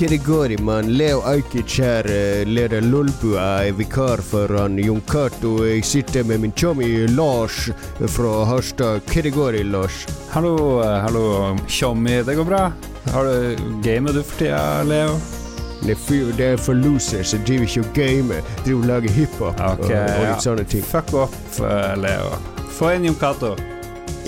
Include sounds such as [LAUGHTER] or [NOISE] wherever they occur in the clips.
Kirigoriman, Leo Ajkic her, eh, leder Lolbua, er vikar for han Jon Cato. Jeg sitter med min chummy Lars fra Harstad. Kirigori, Lars. Hallo, eh, hallo, tjommi. Det går bra? Har du gamet du for tida, Leo? Det er, fyr, det for losers. Jeg driver ikke og gamer. Driver og lager hiphop okay, og, og ja. litt sånne ting. Fuck off, eh, Leo. Få inn Jon Cato.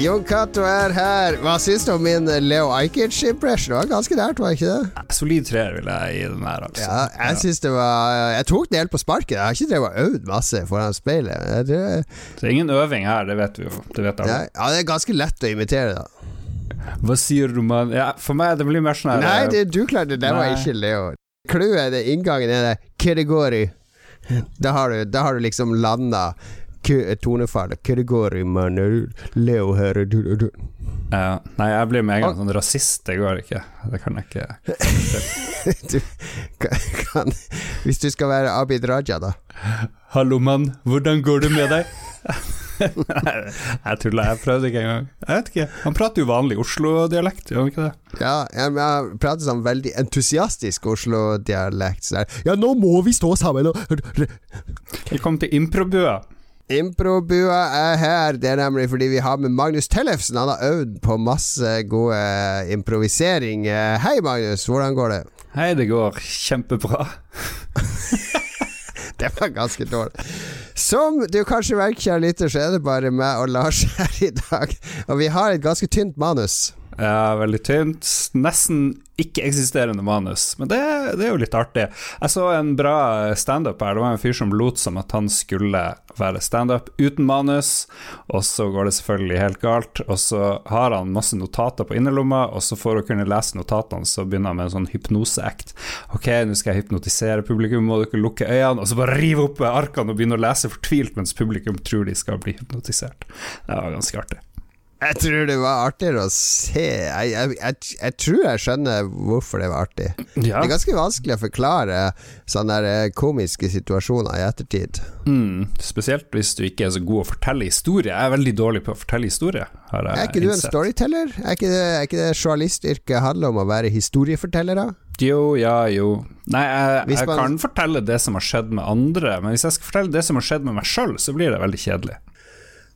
Jon Cato er her. Hva syns du om min eh, Leo Ajkic-impression? Det var ganske nært, var det ikke det? Solid treer vil jeg gi den her, altså. Ja, jeg syns det var Jeg tok den helt på sparket. Jeg har ikke drevet og øvd masse foran speilet. Jeg Det er ingen øving her, det vet vi jo. Det vet alle. ja, det er ganske lett å imitere, da. Hva sier du, mann? Ja, for meg det blir mer sånn her Nei, eh, det, du klarte det. Det var ikke Leo. Clouet, det inngangen er det Kirigori. Da har du, da har du liksom landa tonefallet. i, mann. Leo her. Du, du, du. ja, Nei, jeg blir med en gang sånn rasist. Det går ikke. Det kan jeg ikke. [LAUGHS] du kan, kan Hvis du skal være Abid Raja, da. Hallo, mann. Hvordan går det med deg? Nei, [LAUGHS] jeg tuller. Jeg prøvde ikke engang. Jeg vet ikke. Han prater jo vanlig Oslo-dialekt, gjør han ikke det? Ja, jeg, jeg prater sånn veldig entusiastisk Oslo-dialekt. Ja, nå må vi stå sammen og Velkommen til improbua. Improbua er her. Det er nemlig fordi vi har med Magnus Tellefsen. Han har øvd på masse gode improvisering. Hei, Magnus. Hvordan går det? Hei, det går kjempebra. [LAUGHS] Det var ganske dårlig. Som du kanskje merker, kjære lytter, så er det bare meg og Lars her i dag. Og vi har et ganske tynt manus. Ja, veldig tynt. Nesten ikke-eksisterende manus, men det, det er jo litt artig. Jeg så en bra standup her. Det var en fyr som lot som at han skulle være standup uten manus, og så går det selvfølgelig helt galt. Og så har han masse notater på innerlomma, og så for å kunne lese notatene, så begynner han med en sånn hypnoseact. Ok, nå skal jeg hypnotisere publikum, må dere lukke øynene, og så bare rive opp arkene og begynne å lese fortvilt mens publikum tror de skal bli hypnotisert. Det var ganske artig. Jeg tror det var artigere å se jeg, jeg, jeg, jeg tror jeg skjønner hvorfor det var artig. Ja. Det er ganske vanskelig å forklare sånne eh, komiske situasjoner i ettertid. Mm, spesielt hvis du ikke er så god å fortelle historie. Jeg er veldig dårlig på å fortelle historie. Er ikke du en storyteller? Er ikke det, er ikke det journalistyrket handler om å være historieforteller, da? Jo, ja, jo. Nei, jeg man- kan fortelle det som har skjedd med andre, men hvis jeg skal fortelle det som har skjedd med meg sjøl, så blir det veldig kjedelig.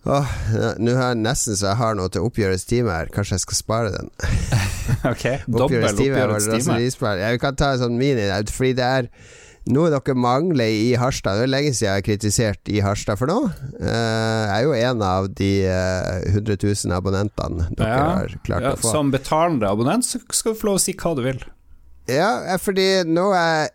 Åh, Nå har jeg nesten så jeg har noe til oppgjørets time her. Kanskje jeg skal spare den. [LAUGHS] ok, [LAUGHS] Dobbel Oppgjørets time. Ja, vi kan ta en sånn mini Fordi det er noe dere mangler i Harstad. Det er lenge siden jeg har kritisert i Harstad for noe. Eh, jeg er jo en av de eh, 100 000 abonnentene dere har klart ja, å få. Som betalende abonnent så skal du få lov å si hva du vil. Ja, eh, fordi nå jeg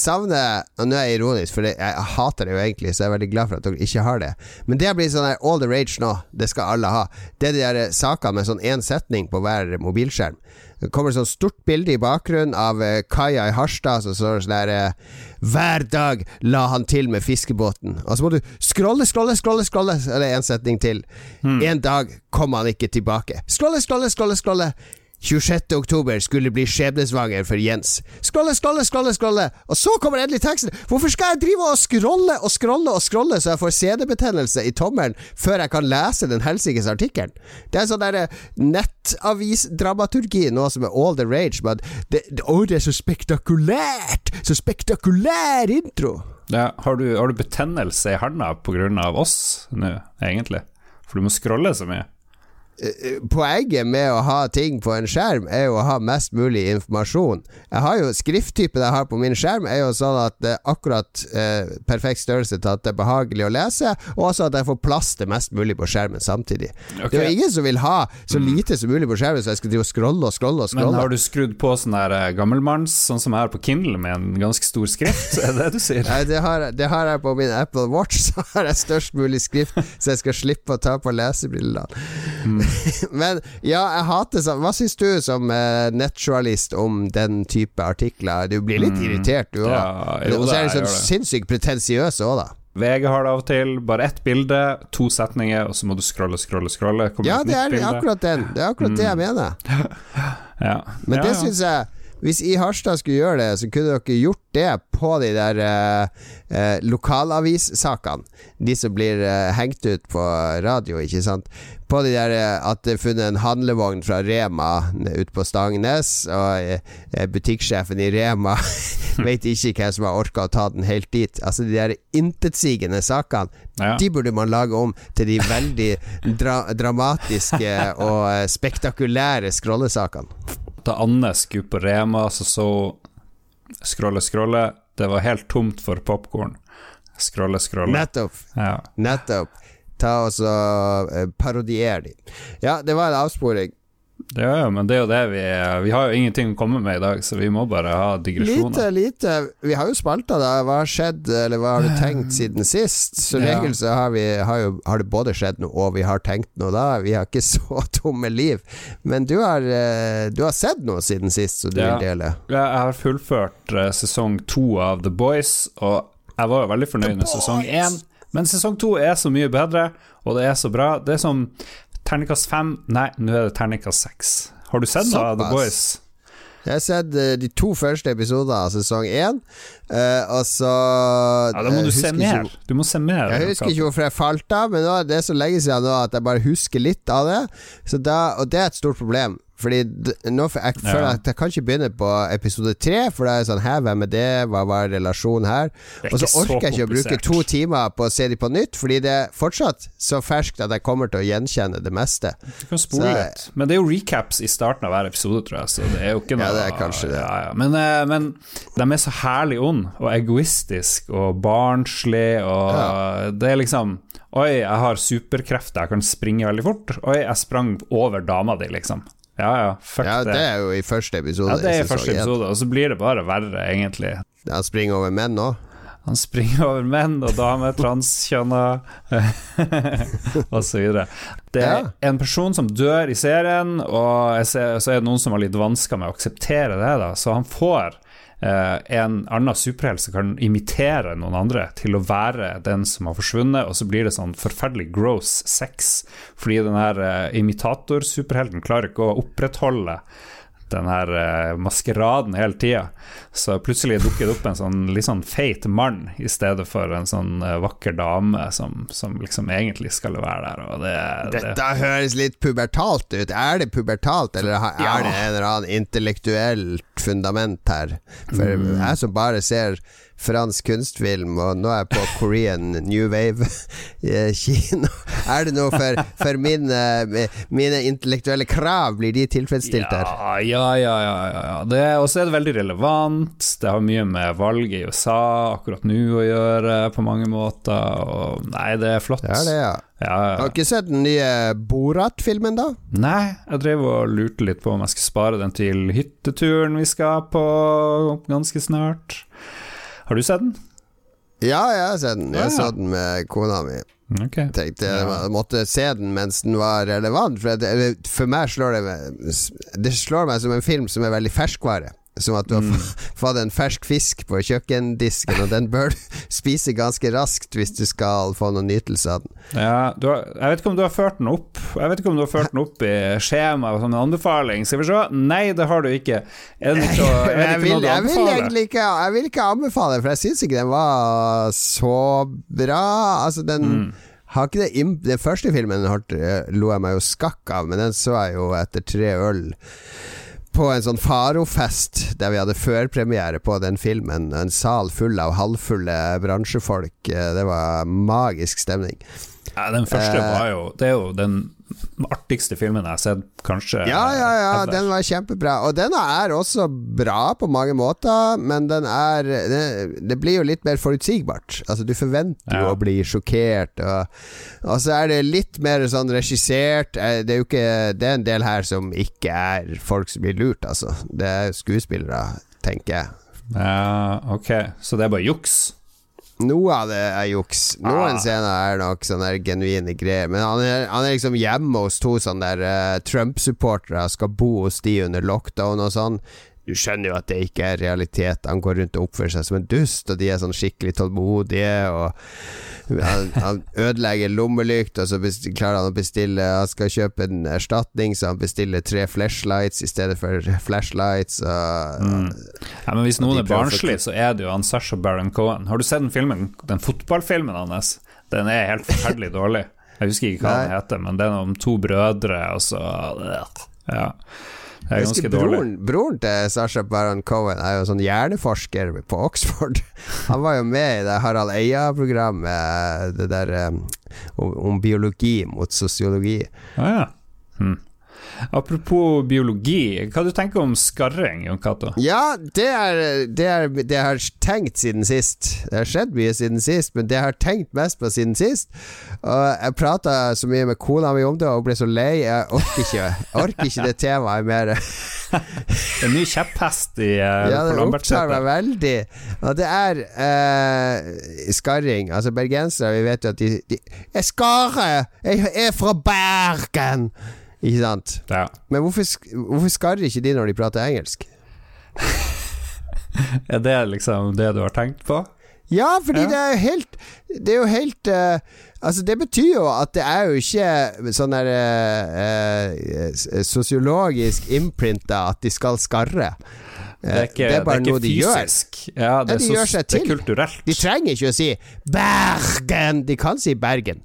savner Og nå er jeg ironisk, for jeg hater det jo egentlig, så jeg er veldig glad for at dere ikke har det. Men det har blitt sånn her all the rage nå. Det skal alle ha. Det er de der sakene med sånn én setning på hver mobilskjerm. Det kommer sånn stort bilde i bakgrunnen av eh, kaia i Harstad, som står sånn der eh, Hver dag la han til med fiskebåten. Og så må du scrolle, scrolle, scrolle, scrolle, så er én setning til. En dag kom han ikke tilbake. Scrolle, scrolle, scrolle, scrolle. 26. oktober skulle bli skjebnesvanger for Jens. Skrolle, skrolle, skrolle, skrolle! Og så kommer endelig teksten! Hvorfor skal jeg drive og skrolle og skrolle og skrolle så jeg får CD-betennelse i tommelen før jeg kan lese den helsikes artikkelen? Det er sånn derre nettavisdramaturgi nå som er all the rage. Men det, det, oh, det er så spektakulært! Så spektakulær intro! Ja, har, du, har du betennelse i handa pga. oss nå, egentlig? For du må skrolle så mye. Eh, Poenget med å ha ting på en skjerm er jo å ha mest mulig informasjon. Jeg har jo Skrifttypen jeg har på min skjerm, er jo sånn at det er akkurat eh, perfekt størrelse til at det er behagelig å lese, og også at jeg får plass til mest mulig på skjermen samtidig. Okay. Det er jo ingen som vil ha så lite som mulig på skjermen, så jeg skal drive og scrolle og scrolle og Men har du skrudd på sånn der eh, gammelmanns, sånn som jeg har på Kindle med en ganske stor skrift? [LAUGHS] Er det det du sier? Nei, det har, det har jeg på min Apple Watch, [LAUGHS] så har jeg størst mulig skrift, så jeg skal slippe å ta på lesebrillene. Mm. [LAUGHS] Men ja, jeg hater sånn Hva syns du som uh, nettjournalist om den type artikler? Du blir litt irritert, du òg. Mm. Ja, og så er de sånn sinnssykt pretensiøse òg, da. VG har det av og til. Bare ett bilde, to setninger, og så må du scrolle, scrolle, scrolle. ja, Ja, er, det er akkurat den. Det er akkurat det jeg mener. [LAUGHS] Ja. Men det syns jeg Hvis I Harstad skulle gjøre det, så kunne dere gjort det på de der eh, eh, lokalavissakene. De som blir eh, hengt ut på radio, ikke sant. På de der eh, at det er funnet en handlevogn fra Rema ute på Stangnes, og eh, butikksjefen i Rema [LAUGHS] vet ikke hvem som har orka å ta den helt dit. Altså de der intetsigende sakene, Ja. de burde man lage om til de veldig dra dramatiske [LAUGHS] og eh, spektakulære scrollesakene. Da Anne skulle på Rema, så så Skrolle, skrolle. Det var helt tomt for popkorn. Skrolle, skrolle. Nettopp. Ja. Nettopp. Ta og så eh, parodier de. Ja, det var en avsporing. Ja, ja, men det er jo det vi Vi har jo ingenting å komme med i dag, så vi må bare ha digresjoner. Lite, lite. Vi har jo spalta, da. Hva har skjedd, eller hva har du tenkt siden sist? Som Ja. regel så har, vi, har, jo, har det både skjedd noe, og vi har tenkt noe da. Vi har ikke [LAUGHS] så tomme liv. Men du har, eh, du har sett noe siden sist, som du Ja. vil dele. Ja, Jeg har fullført eh, sesong to av The Boys, og jeg var jo veldig fornøyd med sesong én. Men sesong to er så mye bedre, og det er så bra. Det er som terningkast fem Nei, nå er det terningkast seks. Har du sett av The Boys? Jeg har sett eh, de to første episoder av sesong én, eh, og så Ja, Da må eh, du se mer. ikke- Du må se mer. Jeg husker ikke hvorfor jeg falt av, men nå er så lenge siden nå at jeg bare husker litt av det. Så da, og det er et stort problem. Fordi nå, jeg føler Ja. at jeg kan ikke begynne på episode tre, for da er det sånn Hæ, hvem er det? Hva var relasjonen her? Er Og så orker jeg ikke å bruke to timer på å se de på nytt, fordi det er fortsatt så ferskt at jeg kommer til å gjenkjenne det meste. Du kan spole litt. Men det er jo recaps i starten av hver episode, tror jeg. Så det er jo ikke noe Ja, det er kanskje det. Ja, ja. Men, eh, men de er så herlig ond og egoistisk og barnslig, og det er liksom Oi, jeg har superkrefter, jeg kan springe veldig fort. Oi, jeg sprang over dama di, liksom. Ja ja, fuck Ja, det. det er jo i første episode. ja, det er i første episode, og så blir det bare verre, egentlig. Han springer over menn òg. Han springer over menn og damer, transkjønna [LAUGHS] osv. Det er Ja. en person som dør i serien, og ser, så er det noen som har litt vansker med å akseptere det. da Så han får en annen superhelt som kan imitere noen andre til å være den som har forsvunnet, og så blir det sånn forferdelig gross sex, fordi den her imitatorsuperhelten imitator-superhelten klarer ikke å opprettholde den her eh, maskeraden hele tida. Så plutselig dukker det opp en sånn litt sånn feit mann i stedet for en sånn eh, vakker dame som, som liksom egentlig skal være der. Det, det, Dette høres litt pubertalt ut. Er det pubertalt, eller Ja. er det en eller annen intellektuelt fundament her? For Mm. jeg som bare ser fransk kunstfilm, og nå er jeg på Korean New Wave-kino [LAUGHS] Er det noe for, for mine, mine intellektuelle krav? Blir de tilfredsstilt der? ja, ja, ja, ja, ja, ja. Det, er det veldig relevant. Det har mye med valget i USA akkurat nå å gjøre, på mange måter. Og, nei, det er flott. Ja, det, ja. Ja, Har du ikke sett den nye Borat-filmen, da? Nei, jeg drev og lurte litt på om jeg skulle spare den til hytteturen vi skal på ganske snart. Har du sett den? Ja, jeg har sett den. Jeg Jeg ja. så den med kona mi. Okay. tenkte Ja. jeg måtte se den mens den var relevant. For, det, for meg slår det Det slår meg som en film som er veldig ferskvare. Som at du har Mm. fått en fersk fisk på kjøkkendisken, og den bør du [LAUGHS] spise ganske raskt hvis du skal få noen nytelse av den. Ja, har, jeg vet ikke om du har ført den opp Jeg vet ikke om du har ført den opp i skjemaet som en anbefaling. Skal vi se? Nei, det har du ikke. Er det ikke, er det [LAUGHS] ikke noe du jeg, vil egentlig ikke, jeg vil ikke anbefale for jeg syns ikke den var så bra. Altså, den Mm. det Den første filmen lo jeg meg jo skakk av, men den så jeg jo etter tre øl på en sånn Faro-fest der vi hadde førpremiere på den filmen. En sal full av halvfulle bransjefolk. Eh, Det var magisk stemning. Ja, den første Eh. var jo Det er jo den artigste filmen jeg har sett, kanskje. Ja, ja, ja, ever. den var kjempebra. Og den er også bra på mange måter, men den er Det, det blir jo litt mer forutsigbart. Altså, du forventer jo Ja. å bli sjokkert, og, og så er det litt mer sånn regissert. Eh, Det er jo ikke Det er en del her som ikke er folk som blir lurt, altså. Det er skuespillere, tenker jeg. Ja, ok. Så det er bare juks? Noe av det er juks. Noen Ah. scener er nok sånne genuine greier. Men han er, han er liksom hjemme hos to sånne der eh, Trump-supportere, skal bo hos de under lockdown og sånn. Du skjønner jo at det ikke er realitet. Han går rundt og oppfører seg som en dust, og de er sånn skikkelig tålmodige. Og han, han ødelegger lommelykt, og så klarer han å bestille Han skal kjøpe en erstatning, så han bestiller tre flashlights i stedet for flashlights. Og, Ja, men hvis noen er barnslig, så er det jo han Sasha Baron Cohen. Har du sett den filmen, den fotballfilmen hans? Den er helt forferdelig [LAUGHS] dårlig. Jeg husker ikke hva den heter, men det er om to brødre, og så Ja. Det er Jeg ganske husker dårlig. broren, broren til Sasha Baron Cohen er jo sånn hjerneforsker på Oxford. [LAUGHS] Han var jo med i det Harald Eia-programmet, det der um, om, om biologi mot sosiologi. Ah, ja. hm. Apropos biologi, hva du tenker om skarring, Jon Cato? Ja, det er, det er det jeg har tenkt siden sist. Det har skjedd mye siden sist, men det jeg har tenkt mest på siden sist Og jeg prata så mye med kona mi om det, og hun ble så lei. Jeg orker ikke, jeg orker ikke det temaet mer. [LAUGHS] En ny kjepphest i, uh, Ja, det opptar meg veldig. Og det er uh, skarring. Altså, bergensere, vi vet jo at de, de Jeg skarrer! Jeg er fra Bergen! Ikke sant? Ja. Men hvorfor, hvorfor skarrer ikke de når de prater engelsk? [LAUGHS] Er det liksom det du har tenkt på? Ja, fordi Ja. det er jo helt Det er jo helt uh, Altså, det betyr jo at det er jo ikke sånn der uh, uh, sosiologisk imprinta at de skal skarre. Det er ikke, det er bare det er noe fysisk. de gjør. Ja, det, Ja, de gjør seg det er kulturelt. De trenger ikke å si 'Bergen'. De kan si 'Bergen'.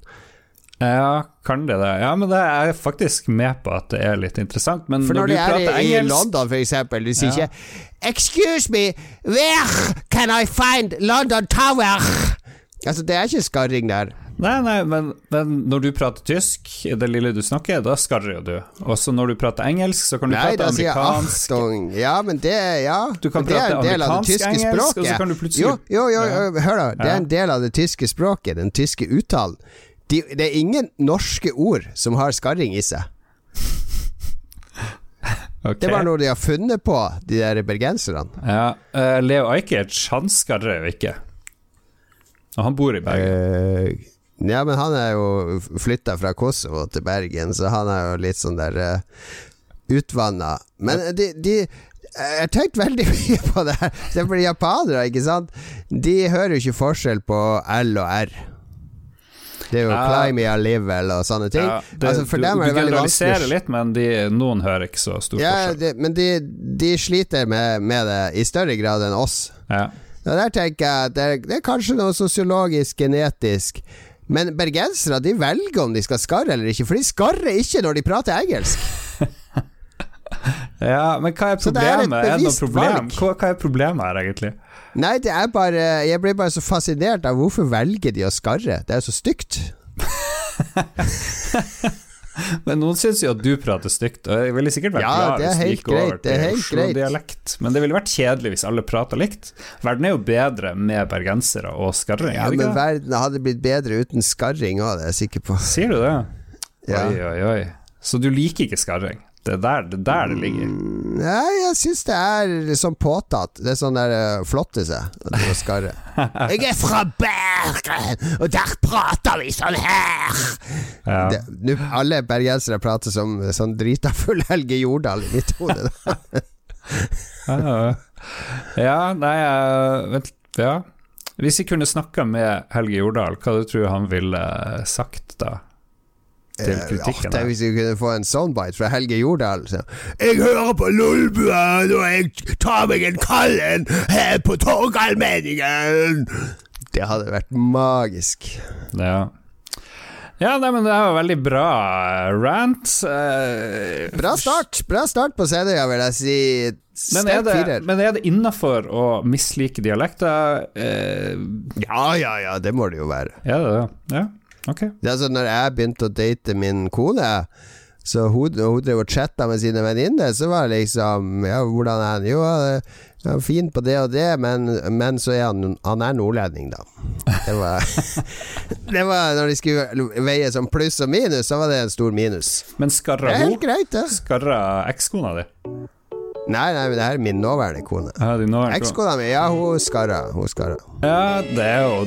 Ja, kan det det? Ja, men det er jeg faktisk med på at det er litt interessant. Men For når, når du de er prater i, i London, for eksempel, du sier Ja. ikke 'Excuse me, where can I find London Tower?' Altså, det er ikke skarring der. Nei, nei, men, men når du prater tysk, det lille du snakker, da skarrer jo du. Og så når du prater engelsk, så kan du Nei, prate amerikansk. 'Achtung'. Ja, men det Ja. Du kan men det er prate en del av det amerikansk tyske engelsk, og så kan du plutselig- Jo, jo, jo, jo hør da. Det er en del av det tyske språket, den tyske uttalen. De, det er ingen norske ord som har skarring i seg. Okay. Det er bare noe de har funnet på, de der bergenserne. Ja, Uh, Leo Ajkic, han skarrer jo ikke. Og han bor i Bergen. Uh, ja, men han er jo flytta fra Kosovo til Bergen, så han er jo litt sånn der uh, utvanna. Men de, de jeg har tenkt veldig [LAUGHS] mye på det her. Se for fordi japanere, ikke sant. De hører jo ikke forskjell på L og R. Det er jo. 'climb me a level' og sånne ting. Ja, det, altså, for du, dem du er det veldig generaliserer litt, men de, noen hører ikke så stor ja, forskjell. det, Men de, de sliter med, med det i større grad enn oss. Ja. Og der tenker jeg at det, det er kanskje noe sosiologisk, genetisk. Men bergensere de velger om de skal skarre eller ikke, for de skarrer ikke når de prater engelsk. [LAUGHS] ja, men hva er Så det er et problemet? Er det noe problem? Hva, hva er problemet her, egentlig? Nei, det er bare Jeg blir bare så fascinert av hvorfor velger de å skarre. Det er jo så stygt. [LAUGHS] Men noen syns jo at du prater stygt, og jeg ville sikkert vært Ja, glad det hvis du helt gikk greit, det er til. Oslo-dialekt. Men det ville vært kjedelig hvis alle prata likt. Verden er jo bedre med bergensere og skarring, Ja, men verden hadde blitt bedre uten skarring òg, det er jeg sikker på. Sier du det? Ja. Oi, oi, oi. Så du liker ikke skarring? Det er der det, er der det ligger? Nei, jeg syns det er sånn påtatt. Det er sånn der uh, flotte seg du skarre. [LAUGHS] Jeg er fra Bergen, og der prater vi sånn her! Ja. Det, nu, alle bergensere prater som sånn drita full Helge Jordal i mitt hode. [LAUGHS] Ja, ja, nei eh, Vent, ja. Hvis vi kunne snakka med Helge Jordal, hva du tror han ville sagt da? Til Eh, kritikken? tenk hvis vi kunne få en soundbite fra Helge Jordal. Så. Jeg hører på Lolbua når jeg tar meg en kald en her på Torgallmenningen! Det hadde vært magisk. Ja. ja, nei, men det var veldig bra eh, rant. Uh, Bra start Bra start på CD, vil jeg si. Men er det, men er det innafor å mislike dialekter? Uh, Ja, ja, ja, det må det jo være. det det? Ja, ok. Det er sånn, Når jeg begynte å date min kone Så hun, hun drev og chatta med sine venninner, så var det liksom Ja, hvordan er han? Jo, han er- fin på det og det, men, men så er han Han er nordlending, da. Det var, [LAUGHS] det var Når de skulle veie som pluss og minus, så var det en stor minus. Men skarra hun? Skarra ekskona di? Nei, nei, men det her er min nåværende kone. Ja. Ekskona mi, ja, hun skarra. Hun skarra. Ja, det er jo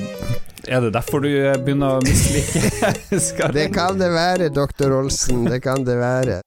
Er det derfor du begynner å mislike [LAUGHS] skarven? Det kan det være, doktor Olsen. Det kan det være.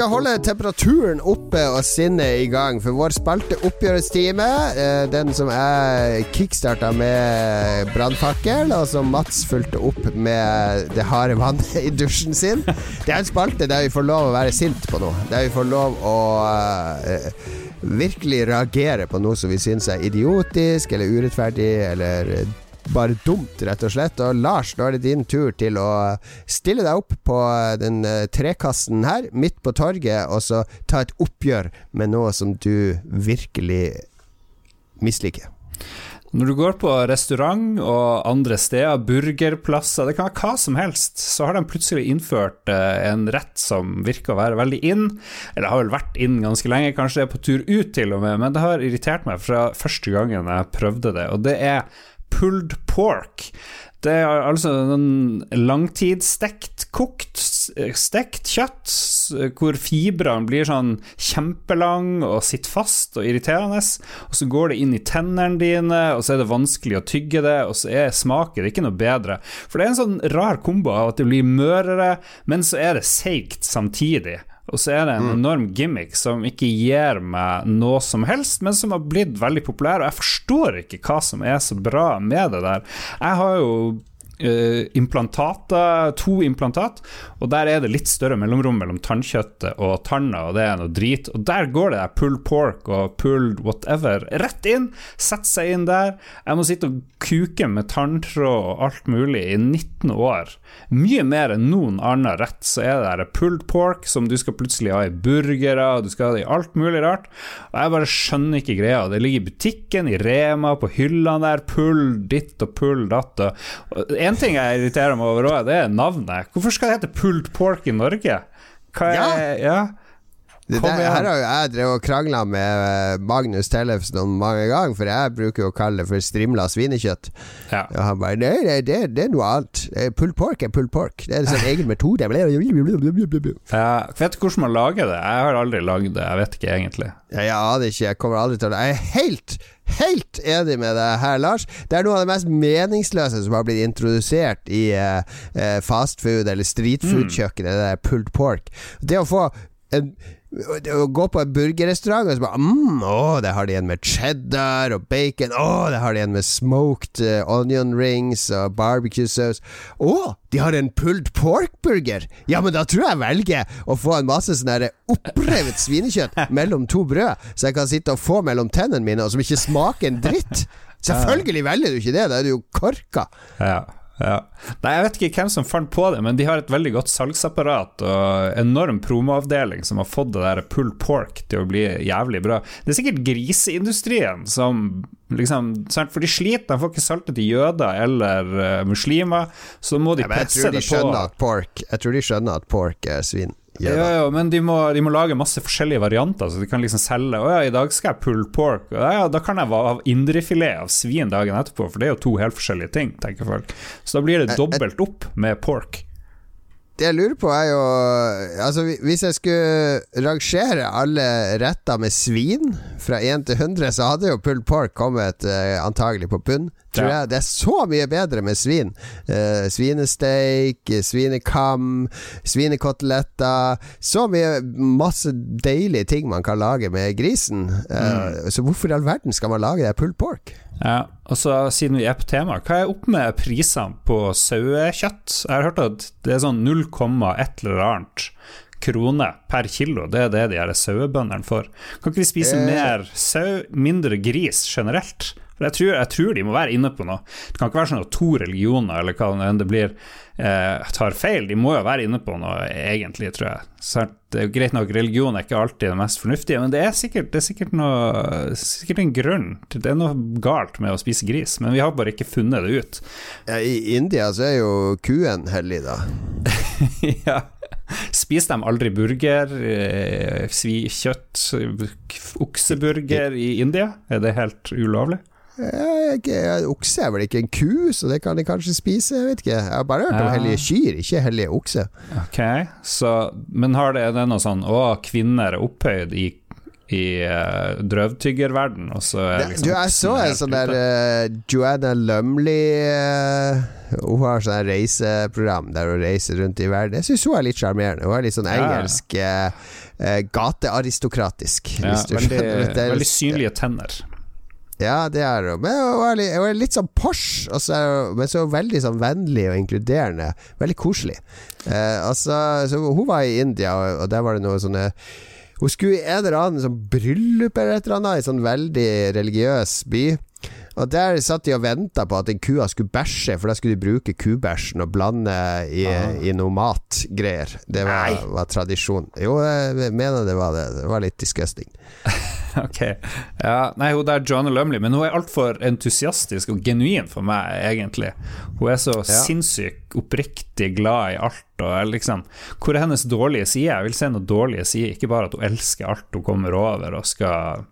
Skal holde temperaturen oppe og sinnet i gang, for vår spalte oppgjørestime. eh, den som er kickstarta med brannfakkel, og som Mats fulgte opp med det harde vannet i dusjen sin, det er en spalte der vi får lov å være sint på noe. Der vi får lov å uh, virkelig reagere på noe som vi syns er idiotisk eller urettferdig eller bare dumt, rett og slett. Og Lars, nå er det din tur til å stille deg opp på den eh, trekassen her, midt på torget, og så ta et oppgjør med noe som du virkelig misliker. Når du går på restaurant og andre steder, burgerplasser, det kan være hva som helst, så har de plutselig innført eh, en rett som virker å være veldig in. Eller har vel vært in ganske lenge, kanskje det er på tur ut til og med, men det har irritert meg fra første gangen jeg prøvde det, og det er pulled pork. Det er altså en langtidsstekt, kokt, stekt kjøtt hvor fibrene blir sånn kjempelang og sitter fast og irriterende. Og så går det inn i tennene dine, og så er det vanskelig å tygge det, og så er smaken ikke noe bedre. For det er en sånn rar kombo av at det blir mørere, men så er det seigt samtidig. Og så er det en mm. enorm gimmick som ikke gir meg noe som helst, men som har blitt veldig populær, og jeg forstår ikke hva som er så bra med det der. Jeg har jo implantater, to implantat, og der er det litt større mellomrom mellom tannkjøttet og tanna, og det er noe drit. Og der går det der pulled pork og pulled whatever rett inn, setter seg inn der. Jeg må sitte og kuke med tanntråd og alt mulig i 19 år. Mye mer enn noen annen rett så er det der pulled pork som du skal plutselig ha i burgere, du skal ha det i alt mulig rart. Og jeg bare skjønner ikke greia. Det ligger i butikken, i Rema, på hyllene der, pull ditt og pull datt. Og en ting jeg irriterer meg over òg, det er navnet. Hvorfor skal det hete pulled pork i Norge? Hva er, ja. ja. Det der, her har jo jeg drevet og krangla med eh, Magnus Tellefsen mange ganger, for jeg bruker jo å kalle det for strimla svinekjøtt. Ja. Og han bare Nei, nei det, det, er noe annet. Pull pork er pull pork. Det er en sånn egen metode. Ja, vet du hvordan man lager det? Jeg har aldri lagd det. Jeg vet ikke egentlig. Ja, jeg aner ikke. Jeg kommer aldri til det. Jeg er helt helt enig med deg her, Lars. Det er noe av det mest meningsløse som har blitt introdusert i uh, fastfood- eller streetfood-kjøkkenet, mm. det der pulled pork. Det å få en å gå på en burgerrestaurant og så bare mm, Å, det har de en med cheddar og bacon. Å, det har de en med smoked uh, onion rings og barbecue sauce. Å, de har en pulled pork-burger! Ja, men da tror jeg jeg velger å få en masse sånn opprevet svinekjøtt [LAUGHS] mellom to brød, så jeg kan sitte og få mellom tennene mine, og som ikke smaker en dritt. Selvfølgelig velger du ikke det, da er du jo korka. Ja ja. Nei, Jeg vet ikke hvem som fant på det, men de har et veldig godt salgsapparat og enorm promoavdeling som har fått det der pull pork til å bli jævlig bra. Det er sikkert griseindustrien som liksom For de sliter, de får ikke saltet til jøder eller uh, muslimer, så må de ja, presse det på. Pork, jeg tror de skjønner at pork er svin. Ja, ja, men de må, de må, lage masse forskjellige varianter, så de kan liksom selge Å ja, i dag skal jeg pull pork. Ja, da kan jeg ha indrefilet av svin dagen etterpå, for det er jo to helt forskjellige ting, tenker folk. Så da blir det dobbelt opp med pork. Det jeg lurer på, er jo Altså, hvis jeg skulle rangere alle retter med svin fra 1 til 100, så hadde jo pulled pork kommet uh, antagelig på bunn tror ja. jeg. Det er så mye bedre med svin. Uh, svinesteik, svinekam, svinekoteletter. Så mye masse deilige ting man kan lage med grisen. Uh, mm. Så hvorfor i all verden skal man lage det pulled pork? Ja, og så Siden vi er på tema, hva er opp med prisene på sauekjøtt? Jeg har hørt at det er sånn 0, et eller annet kroner per kilo. Det er det de her sauebøndene får. Kan ikke vi spise eh. mer sau, mindre gris generelt? For jeg tror, jeg tror, de må være inne på noe. Det kan ikke være sånn at to religioner eller hva enn det blir, eh, tar feil. De må jo være inne på noe, egentlig, tror jeg. Så det er greit nok, religion er ikke alltid det mest fornuftige, men det er sikkert, det er sikkert, noe, sikkert en grunn. Det er noe galt med å spise gris, men vi har bare ikke funnet det ut. Ja, I India så er jo kuen hellig, da. [LAUGHS] ja. Spiser de aldri burger, svikjøtt, kjøtt, okseburger i India? Er det helt ulovlig? Okse er vel ikke en ku, så det kan de kanskje spise. Jeg vet ikke. Jeg har bare hørt om hellige kyr, ikke hellige okse. Ok, så, Men har det, er det noe sånn å, kvinner er opphøyd i i uh, drøvtyggerverden, og så er liksom du, jeg så en sånn der eh, Joanna Lumley eh, Hun har sånn reiseprogram der hun reiser rundt i verden. Jeg syns hun er litt sjarmerende. Hun er litt sånn engelsk gatearistokratisk. ja, veldig, veldig synlige tenner. Ja, det er hun. Men hun er litt, sånn Porsche, og så hun- men så er hun veldig sånn vennlig og inkluderende. Veldig koselig. Eh, altså, så hun var i India, og, der var det noe sånne Hun skulle i en eller annen sånn bryllup eller et eller annet, i en sånn veldig religiøs by. Og der satt de og venta på at den kua skulle bæsje, for da skulle de bruke kubæsjen og blande i, Ah. i noe matgreier. Det var, var tradisjon. Jo, jeg mener det var det. Det var litt disgusting. [LAUGHS] Ok. Ja, nei, hun der Joanna Lumley, men hun er altfor entusiastisk og genuin for meg, egentlig. Hun er så Ja. sinnssykt oppriktig glad i alt, og liksom Hvor er hennes dårlige side? Jeg vil se noen dårlige sider, ikke bare at hun elsker alt hun kommer over og skal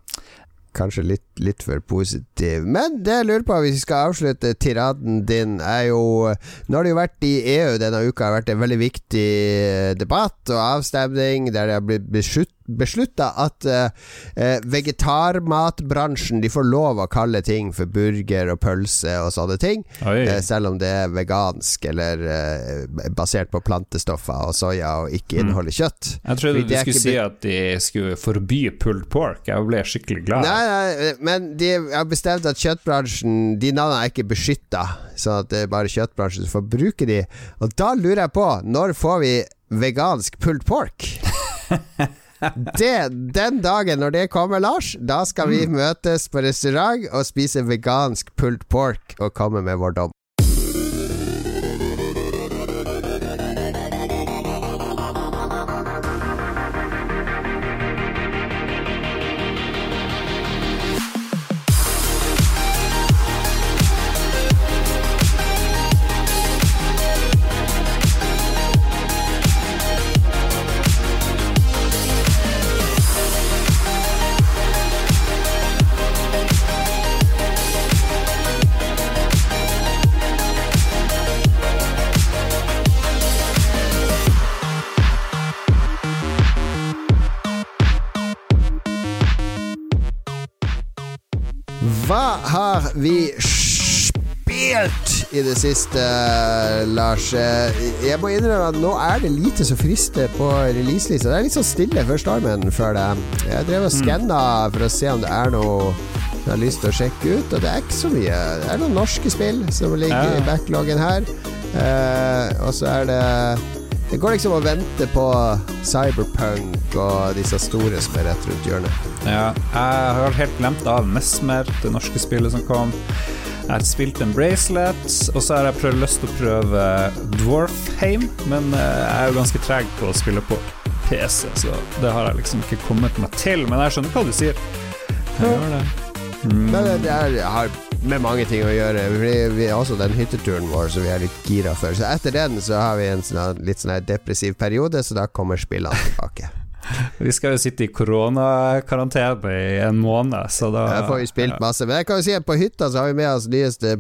Kanskje litt, litt for positiv. Men det jeg lurer på, hvis vi skal avslutte tiraden din, er jo Nå har det jo vært i EU denne uka har vært en veldig viktig debatt og avstemning der det har blitt beslutt, beslutta at eh, eh, vegetarmatbransjen De får lov å kalle ting for burger og pølse og sånne ting, eh, selv om det er vegansk eller eh, basert på plantestoffer og soya og ikke inneholder kjøtt. Jeg trodde du skulle si at de skulle forby pulled pork. Jeg ble skikkelig glad. Nei, nei, men de har bestemt at kjøttbransjen De navnene er ikke beskytta, sånn at det er bare kjøttbransjen som får bruke de. Og da lurer jeg på, når får vi vegansk pulled pork? [LAUGHS] Det, den dagen når det kommer, Lars, da skal vi møtes på restaurant og spise vegansk pulled pork og komme med vår dom. Vi spilt i det siste, Lars? Jeg må innrømme at nå er det lite som frister på releaselista. Det er litt sånn stille før stormen før det. Jeg drev og skanna for å se om det er noe jeg har lyst til å sjekke ut, og det er ikke så mye. Det er noen norske spill som ligger i backloggen her. Uh, og så er det Det går liksom å vente på Cyberpunk og disse store som er rett rundt hjørnet. Ja, jeg har helt glemt av Mesmer, det norske spillet som kom. Jeg har spilt en bracelet, og så har jeg prøvd, lyst til å prøve Dwarfheim, men eh, jeg er jo ganske treg på å spille på PC, så det har jeg liksom ikke kommet meg til. Men jeg skjønner hva du sier. Jeg gjør det. Men det er, har med mange ting å gjøre. Vi, vi har også den hytteturen vår som vi er litt gira for. Så etter den så har vi en sånn, litt sånn depressiv periode, så da kommer spillene tilbake. Vi skal jo sitte i koronakarantene i en måned, så da Jeg får vi spilt masse. Men jeg kan jo si at på hytta så har vi med oss nyeste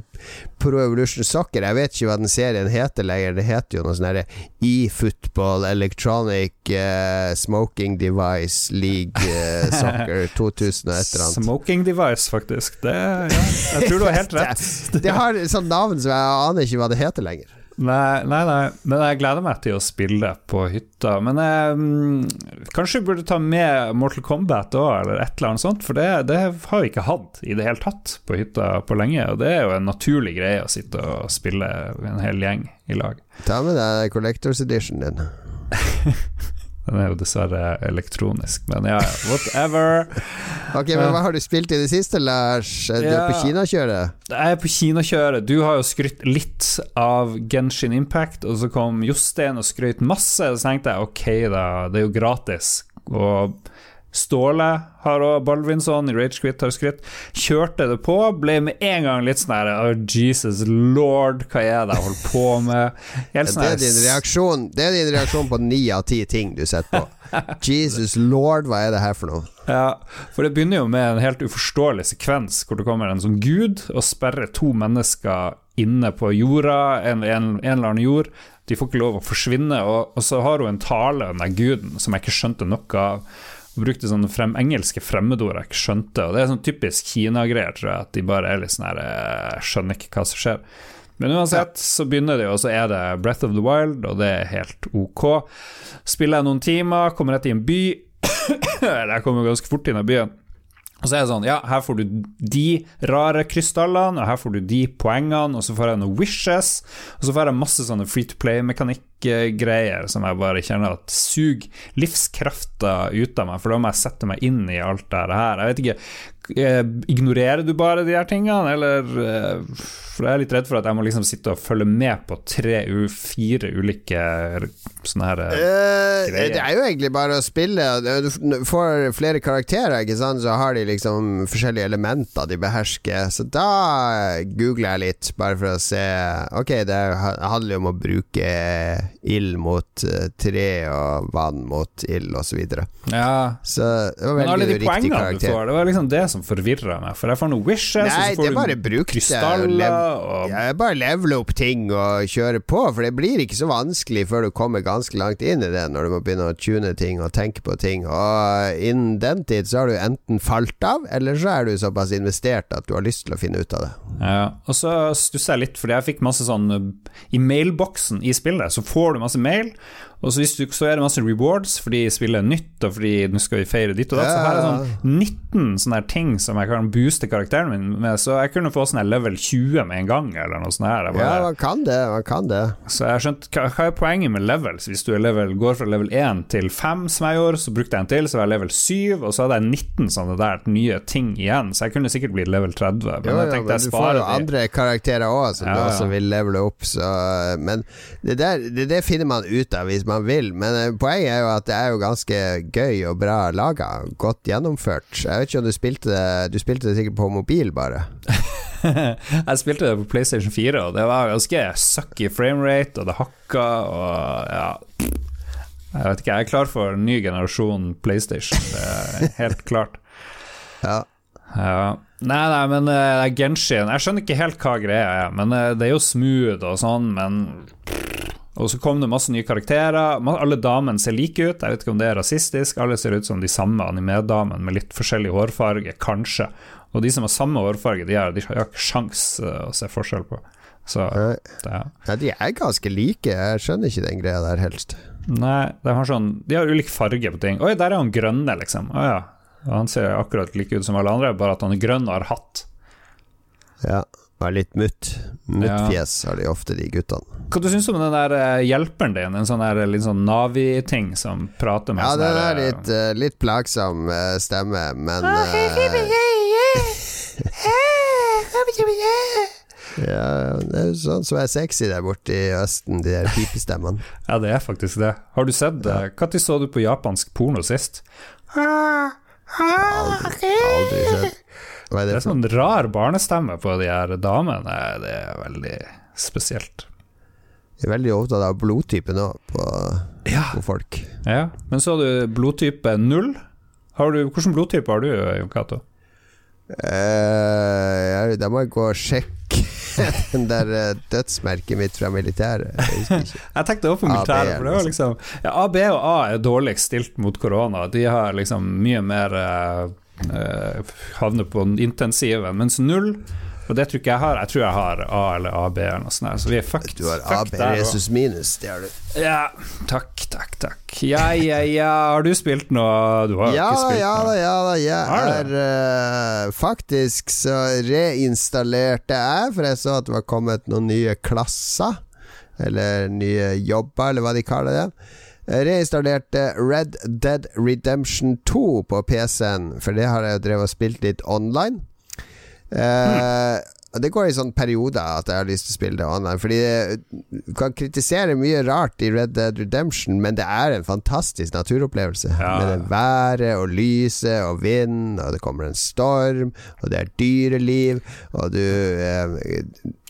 Pro Evolution Soccer. Jeg vet ikke hva den serien heter lenger. Det heter jo noe sånn herre E-football Electronic uh, Smoking Device League uh, [LAUGHS] Soccer 2000 og et eller annet. Smoking device, faktisk. Det, ja, jeg tror du har helt rett. [LAUGHS] Det har et navn som jeg aner ikke hva det heter lenger. Nei, nei, nei, men jeg gleder meg til å spille på hytta. Men jeg mm, kanskje vi burde ta med Mortal Kombat òg, eller et eller annet sånt. For det, det har vi ikke hatt i det hele tatt på hytta på lenge. Og det er jo en naturlig greie å sitte og spille en hel gjeng i lag. Ta med deg Collectors Edition din. [LAUGHS] Den er jo dessverre elektronisk, men ja, whatever. [LAUGHS] Ok, men Hva har du spilt i det siste, Lars? Du er på Ja. kinakjøret? Jeg er på kinakjøret. Du har jo skrytt litt av Genshin Impact, og så kom Jostein og skrøt masse. og Så tenkte jeg ok, da, det er jo gratis. Og Ståle har òg Balvinson i Ragequit har skrytt. Kjørte det på, ble med en gang litt sånn her oh, Jesus lord, hva er det jeg holder på med? Helt sånn Det er din reaksjon Det er din reaksjon på ni av ti ting du setter på. [LAUGHS] Jesus lord, hva er det her for noe? Ja, for det begynner jo med en helt uforståelig sekvens hvor det kommer en sånn gud og sperrer to mennesker inne på jorda, en, en, en eller annen jord. De får ikke lov å forsvinne, og, og så har hun en tale, den der guden, som jeg ikke skjønte noe av. og brukte sånne frem, engelske fremmedord jeg ikke skjønte. Og det er sånn typisk Kina-greier, tror jeg, at de bare er litt sånn her Jeg skjønner ikke hva som skjer. Men uansett så begynner det, og så er det Breath of the Wild, og det er helt ok. Spiller jeg noen timer, kommer rett i en by. [COUGHS] Eller jeg kommer ganske fort inn i byen. Og så er det sånn, ja, her får du de rare krystallene, og her får du de poengene, og så får jeg noen wishes, og så får jeg masse sånne free to play-mekanikkgreier som jeg bare kjenner at suger livskrafta ut av meg, for da må jeg sette meg inn i alt det her. Jeg vet ikke, ignorerer du bare de her tingene, eller eh, For jeg er litt redd for at jeg må liksom sitte og følge med på tre, fire ulike sånne her uh, det er jo egentlig bare å spille. Du får flere karakterer, ikke sant? så har de liksom forskjellige elementer de behersker. Så da googler jeg litt, bare for å se Ok, det handler jo om å bruke ild mot eh, tre og vann mot ild, osv. Så, videre. Ja, så det var veldig riktig poengene du får, det var liksom det som forvirra meg. For jeg får noen wishes, Nei, og så får du det. krystaller og Ja, bare levele opp ting og kjøre på, for det blir ikke så vanskelig før du kommer ganske langt inn i det, når du må begynne å tune ting og tenke på ting. Og innen den tid så har du enten falt av, eller så er du såpass investert at du har lyst til å finne ut av det. Ja, og så stusser jeg litt, fordi jeg fikk masse sånn I mailboksen i spillet så får du masse mail, og så, du, så er det masse rewards fordi spillet er nytt, og fordi nå skal vi feire ditt og datt. Så her er det sånn 19 sånne ting som jeg kan booste karakteren min med, så jeg kunne få sånn level 20 med en gang, eller noe sånt. her Bare, Ja, man kan det, man kan det. Så jeg har skjønt hva, hva er poenget med levels? Hvis du level, går fra level 1 til 5, som jeg gjorde, så brukte jeg en til, så var jeg level 7, og så hadde jeg 19 sånne der nye ting igjen, så jeg kunne sikkert blitt level 30. Men Jo, jeg tenkte tenkte men jeg du får jo andre karakterer òg som Ja, ja. vil levele opp, så Men det der det, det finner man ut av hvis man vil. Men eh, poenget er jo at det er jo ganske gøy og bra laga. Godt gjennomført. Jeg vet ikke om du spilte det Du spilte det sikkert på mobil, bare. [LAUGHS] jeg spilte det på PlayStation 4, og det var ganske sucky framerate, og det hakka, og ja Jeg vet ikke, jeg er klar for en ny generasjon PlayStation, det er helt klart. [LAUGHS] Ja. Ja. Nei, nei, men uh, Genshin Jeg skjønner ikke helt hva greia er, men uh, det er jo smooth og sånn, men Og så kom det masse nye karakterer. Alle damene ser like ut, jeg vet ikke om det er rasistisk. Alle ser ut som de samme animedamene med litt forskjellig hårfarge, kanskje. Og de som har samme hårfarge, de har, de har ikke sjans eh, å se forskjell på. Så Nei. det, Nei, de er ganske like. Jeg skjønner ikke den greia der helst. Nei, de har sånn De har ulik farge på ting. Oi, der er han grønne, liksom. Å ja. Han ser akkurat like ut som alle andre, bare at han er grønn og har hatt. Ja. Var litt mutt. Muttfjes har de ofte, de guttene. Hva du syns du om den der eh, hjelperen din, en sånn der litt sånn Navi-ting som prater med Ja, det den er eh, litt, eh, litt plagsom stemme, men eh, Ja, det er jo sånn som er sexy der borte i Østen, de der pipestemmene. [LAUGHS] Ja, det er faktisk det. Har du sett det? Når så du på japansk porno sist? Aldri, aldri sett. Hva er Det det er for sånn rar barnestemme på de her damene. Det er veldig spesielt. Jeg er veldig opptatt av blodtype nå på, Ja. på folk. ja. Men så har du blodtype null. Hvilken blodtype har du, Jon Cato? Eh, jeg- da må jeg gå og sjekke [LAUGHS] den der eh, dødsmerket mitt fra militæret. Jeg. [LAUGHS] Jeg tenkte også på militæret, for det var liksom ja, AB og A er dårligst stilt mot korona. De har liksom mye mer uh, havner på intensiven, mens null og det tror ikke jeg har. Jeg tror jeg har A eller AB eller noe sånt. Så vi er fucked. Du har AB Jesus minus, det har du. Ja, takk, takk, takk. Ja, ja, ja. Har du spilt noe? Du har Ja ikke spilt ja noe. ja da. Jeg er uh, Faktisk så reinstallerte jeg, for jeg så at det var kommet noen nye klasser. Eller nye jobber, eller hva de kaller det. Reinstallerte Red Dead Redemption 2 på PC-en, for det har jeg jo drevet og spilt litt online. Eh, Det går i sånne perioder at jeg har lyst til å spille det online. Fordi det- Du kan kritisere mye rart i Red Dead Redemption, men det er en fantastisk naturopplevelse. Ja. Med det været og lyset og vind, og det kommer en storm, og det er dyreliv, og du eh,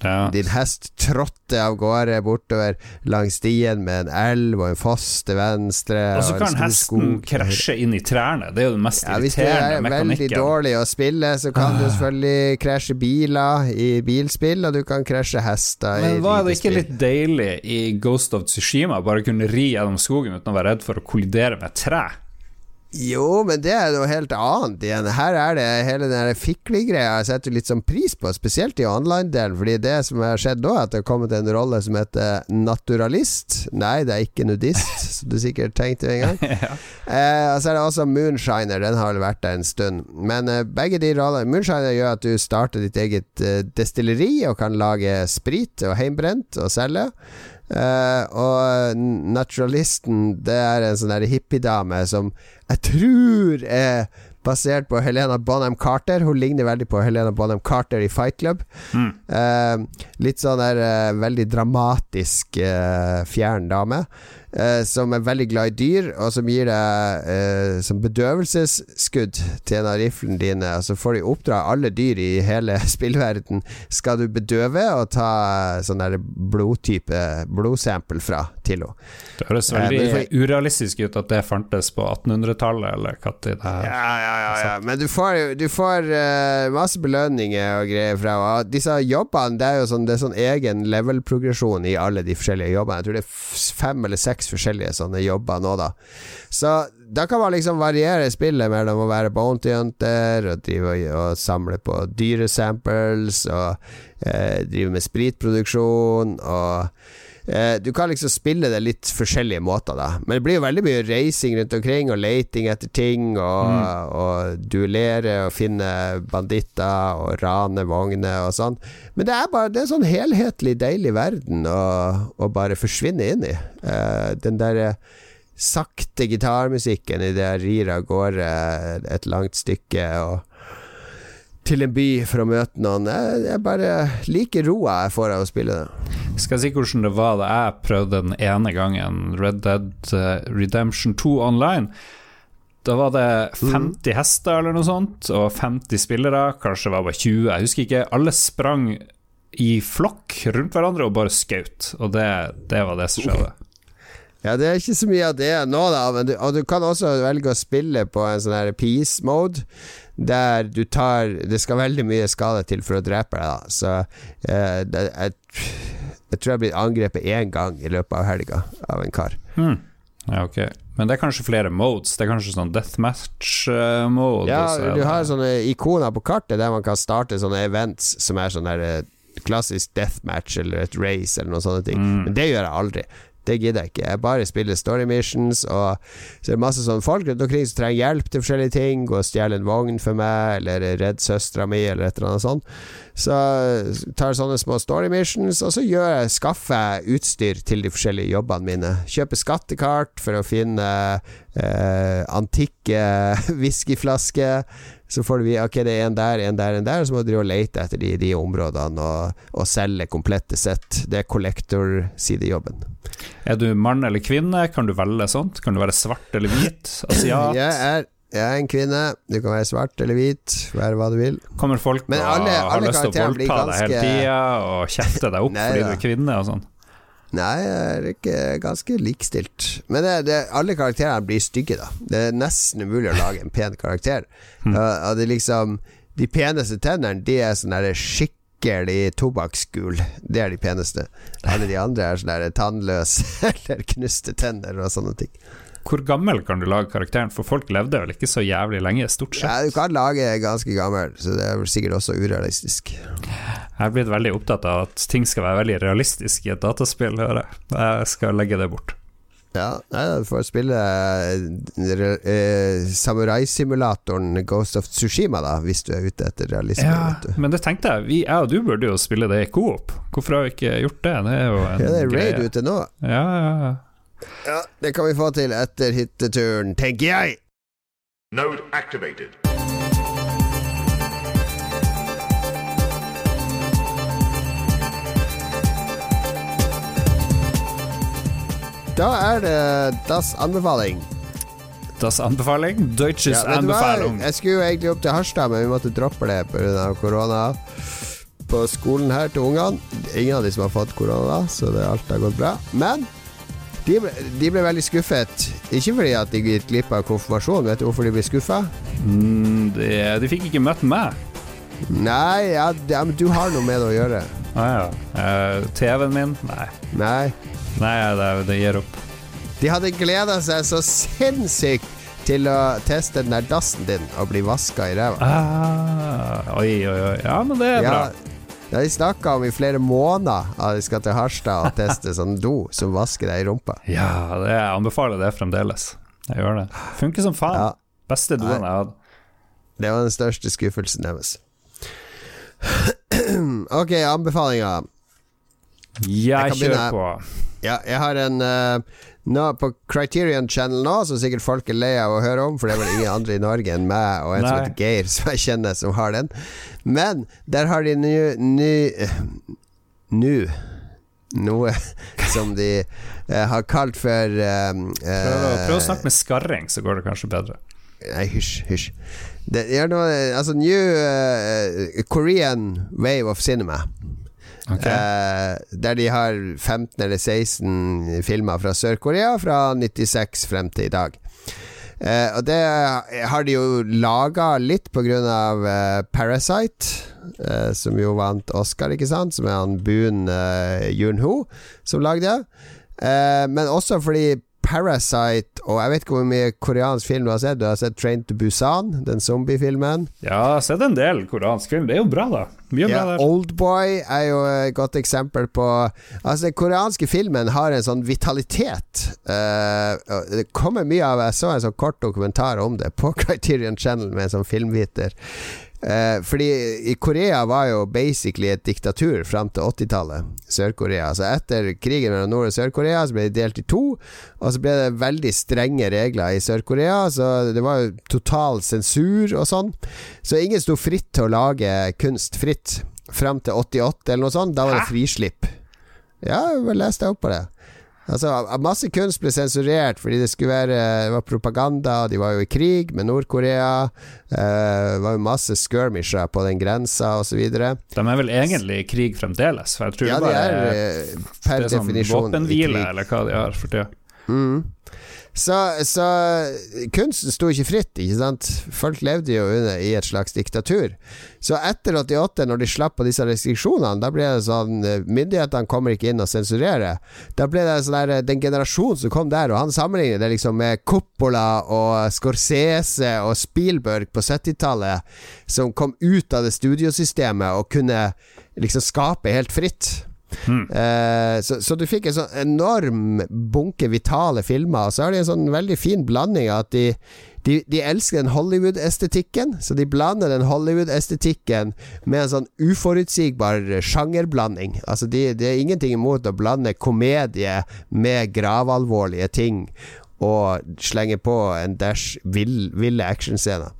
Ja. Din hest trådte av gårde bortover langs stien med en elv og en foss til venstre. Og så kan og hesten krasje inn i trærne. Det er jo den mest Ja, hvis du er veldig dårlig å spille, så kan Ah. du selvfølgelig krasje biler i bilspill, og du kan krasje hester Men var det ikke litt deilig i Ghost of Tsushima bare kunne ri gjennom skogen uten å være redd for å kollidere med et tre? Jo, men det er noe helt annet igjen. Her er det hele den fiklegreia jeg setter litt sånn pris på, spesielt i online-delen. Fordi det som har skjedd nå, er at det har kommet en rolle som heter naturalist. Nei, det er ikke nudist, [LAUGHS] som du sikkert tenkte en gang. [LAUGHS] ja. Eh, og så er det også Moonshiner, den har vel vært der en stund. Men eh, begge de rollene Moonshiner gjør at du starter ditt eget eh, destilleri og kan lage sprit og heimbrent og selge. Eh, og naturalisten, det er en sånn hippiedame som jeg tror er basert på Helena Bonham Carter. Hun ligner veldig på Helena Bonham Carter i Fight Club. Mm. Uh, litt sånn der uh, veldig dramatisk fjern dame. Eh, som er veldig glad i dyr, og som gir deg eh, som bedøvelsesskudd til en av riflene dine. Og så får de oppdra alle dyr i hele [LAUGHS] spillverden. Skal du bedøve og ta sånn der blodtype blodsample fra til henne. Det høres veldig eh, får... urealistisk ut at det fantes på 1800-tallet, eller når det her Ja, ja, ja, ja. Men du får, du får uh, masse belønninger og greier fra og Disse jobbene, det er jo sånn, det er sånn egen level-progresjon i alle de forskjellige jobbene. Jeg tror det er fem eller seks forskjellige sånne jobber nå, da. Så da kan man liksom variere spillet mellom å være bounty hunter og drive og, og samle på dyresamples og eh, drive med spritproduksjon og du kan liksom spille det litt forskjellige måter, da. Men det blir jo veldig mye reising rundt omkring, og leiting etter ting, og, og duellere og finne banditter og rane vogner og sånn. Men det er bare Det er sånn helhetlig, deilig verden å, å bare forsvinne inn i. Uh, den derre sakte gitarmusikken idet jeg rir av gårde et langt stykke og til en by for å møte noen. Jeg, jeg bare liker roa jeg får av å spille det. Skal jeg si hvordan det var da jeg prøvde den ene gangen Red Dead eh, Redemption 2 online? Da var det 50 hester eller noe sånt, og 50 spillere, kanskje det var bare 20, jeg husker ikke. Alle sprang i flokk rundt hverandre og bare skjøt, og det, det var det som skjedde. Ja, det er ikke så mye av det nå, da. Men du, og du kan også velge å spille på en sånn her peace mode, der du tar Det skal veldig mye skade til for å drepe deg, da. Så eh, det, jeg, jeg tror jeg blir angrepet én gang i løpet av helga av en kar. Hmm. Ja, ok. Men det er kanskje flere modes? Det er kanskje sånn deathmatch-mode? Ja, du har sånne ikoner på kartet der man kan starte sånne events som er sånn der eh, klassisk deathmatch eller et race eller noen sånne ting. Mm. Men det gjør jeg aldri. Det gidder jeg ikke. Jeg bare spiller story missions, og så er det masse sånne folk rundt omkring som trenger hjelp til forskjellige ting. Gå og stjele en vogn for meg, eller redd søstera mi, eller et eller annet sånt. Så tar jeg sånne små story missions, og så gjør jeg, skaffer jeg utstyr til de forskjellige jobbene mine. Kjøper skattekart for å finne eh, antikke [LAUGHS] whiskyflasker. Så får du vite ok, det er en der, en der, en der, så må du drive og lete etter de, de områdene og, og selge komplette sett. Det er collector-sidejobben. Er du mann eller kvinne? Kan du velge sånt? Kan du være svart eller hvit? [LAUGHS] Asiat? Jeg er, jeg er en kvinne. Du kan være svart eller hvit, være hva du vil. Kommer folk og alle- har lyst til å voldta deg hele tida og kjefte deg opp [LAUGHS] Nei fordi du er kvinne og sånn? Nei, jeg er ikke ganske likestilt. Men det, det, alle karakterene blir stygge, da. Det er nesten umulig å lage en pen karakter. [LAUGHS] Mm. Er liksom De peneste tennene, de er sånn derre skikkelig tobakksgul. Det er de peneste. Alle de andre er sånn tannløse [LAUGHS] eller knuste tenner og sånne ting. Hvor gammel kan du lage karakteren? For folk levde vel ikke så jævlig lenge, stort sett. Ja, du kan lage ganske gammel, så det er sikkert også urealistisk. Jeg er blitt veldig opptatt av at ting skal være veldig realistisk i et dataspill, hører jeg. Jeg skal legge det bort. Ja, du får spille eh, eh, samuraisimulatoren Ghost of Tsushima, da, hvis du er ute etter realisme. Ja, vet du. men det tenkte jeg. Vi, jeg og du burde jo spille det i coop. Hvorfor har vi ikke gjort det? Det er jo en greie. Ja, det er raid ute nå. Ja, ja, ja. Ja, Det kan vi få til etter hytteturen, tenker jeg. Node activated. Da er det Das anbefaling. Das Anbefaling. Deutsches Ja, vet du hva? Anbefaling. Jeg skulle jo egentlig opp til Harstad, men vi måtte droppe det pga. korona på skolen her til ungene. Ingen av de som har fått korona, så det, alt har gått bra. Men de ble, de ble veldig skuffet. Ikke fordi at de gikk glipp av konfirmasjon. Vet du hvorfor de ble skuffa? Mm, de, de fikk ikke møtt meg. Nei, ja, ja, men du har noe med det å gjøre. Ah, ja. uh, TV-en min? Nei. Nei. Nei, det, det gir opp. De hadde gleda seg så sinnssykt til å teste den der dassen din og bli vaska i ræva. Ah, oi, oi, oi. Ja, men det er Ja, bra. Det har de snakka om i flere måneder, at de skal til Harstad og teste sånn do som vasker deg i rumpa. Ja, det, jeg anbefaler det fremdeles. Jeg gjør det. Funker som faen. Ja. Beste doen jeg hadde. Det var den største skuffelsen deres. [CLEARS THROAT] ok, anbefalinger. Jeg, jeg kjører begynne. på. Ja, jeg har en eh, nå På Criterion Channel nå, som sikkert folk er lei av å høre om, for det er vel ingen andre i Norge enn meg og en som heter Geir, som jeg kjenner, som har den. Men der har de nå Nå Noe [LAUGHS] som de eh, har kalt for eh, Prøv, prøv å snakke med skarring, så går det kanskje bedre. Nei, hysj, hysj. Det er noe Altså New uh, Korean Wave of Cinema. Ok. Eh, der de har 15 eller 16 filmer fra Sør-Korea fra 96 frem til i dag. Eh, og det har de jo laga litt på grunn av eh, Parasite, eh, som jo vant Oscar, ikke sant? Som er han Boon uh, Yun-ho som lagde. Eh, men også fordi Parasite og jeg vet ikke hvor mye koreansk film du har sett. Du har sett Train to Busan, den zombiefilmen. Ja, jeg har sett en del koreansk film. Det er jo bra, da. Mye Ja, bra der. Oldboy er jo et godt eksempel på Altså, den koreanske filmen har en sånn vitalitet. Uh, det kommer mye av Jeg så en sånn kort dokumentar om det på [LAUGHS] Criterion Channel med en sånn filmviter. Eh, fordi i Korea var jo basically et diktatur fram til 80-tallet. Sør-Korea. Så etter krigen mellom Nord- og Sør-Korea Så ble de delt i to. Og så ble det veldig strenge regler i Sør-Korea. Så det var jo total sensur og sånn. Så ingen sto fritt til å lage kunst fritt fram til 88 eller noe sånt. Da var det frislipp. Ja, jeg leste opp på det. Altså, Masse kunst ble sensurert fordi det skulle være Det var propaganda. De var jo i krig med Nord-Korea. Eh, det var jo masse skirmisher på den grensa osv. De er vel egentlig i krig fremdeles, for jeg tror Ja, det de er er, eh, per det er sånn definisjon våpenhvile, eller hva de har for tida. Mm. Så, så kunsten sto ikke fritt, ikke sant? Folk levde jo under, i et slags diktatur. Så etter 88, når de slapp på disse restriksjonene, da ble det sånn eh, Myndighetene kommer ikke inn og sensurerer. Da ble det sånn der eh, Den generasjonen som kom der, og han sammenligner det liksom med Coppola og Scorsese og Spielberg på 70-tallet, som kom ut av det studiosystemet og kunne liksom skape helt fritt. Eh, så, så du fikk en sånn enorm bunke vitale filmer, og så har de en sånn veldig fin blanding av at de de, de elsker den Hollywood-estetikken, så de blander den Hollywood-estetikken med en sånn uforutsigbar sjangerblanding. Altså de, Det er ingenting imot å blande komedie med gravalvorlige ting og slenge på en dash vill, ville actionscener.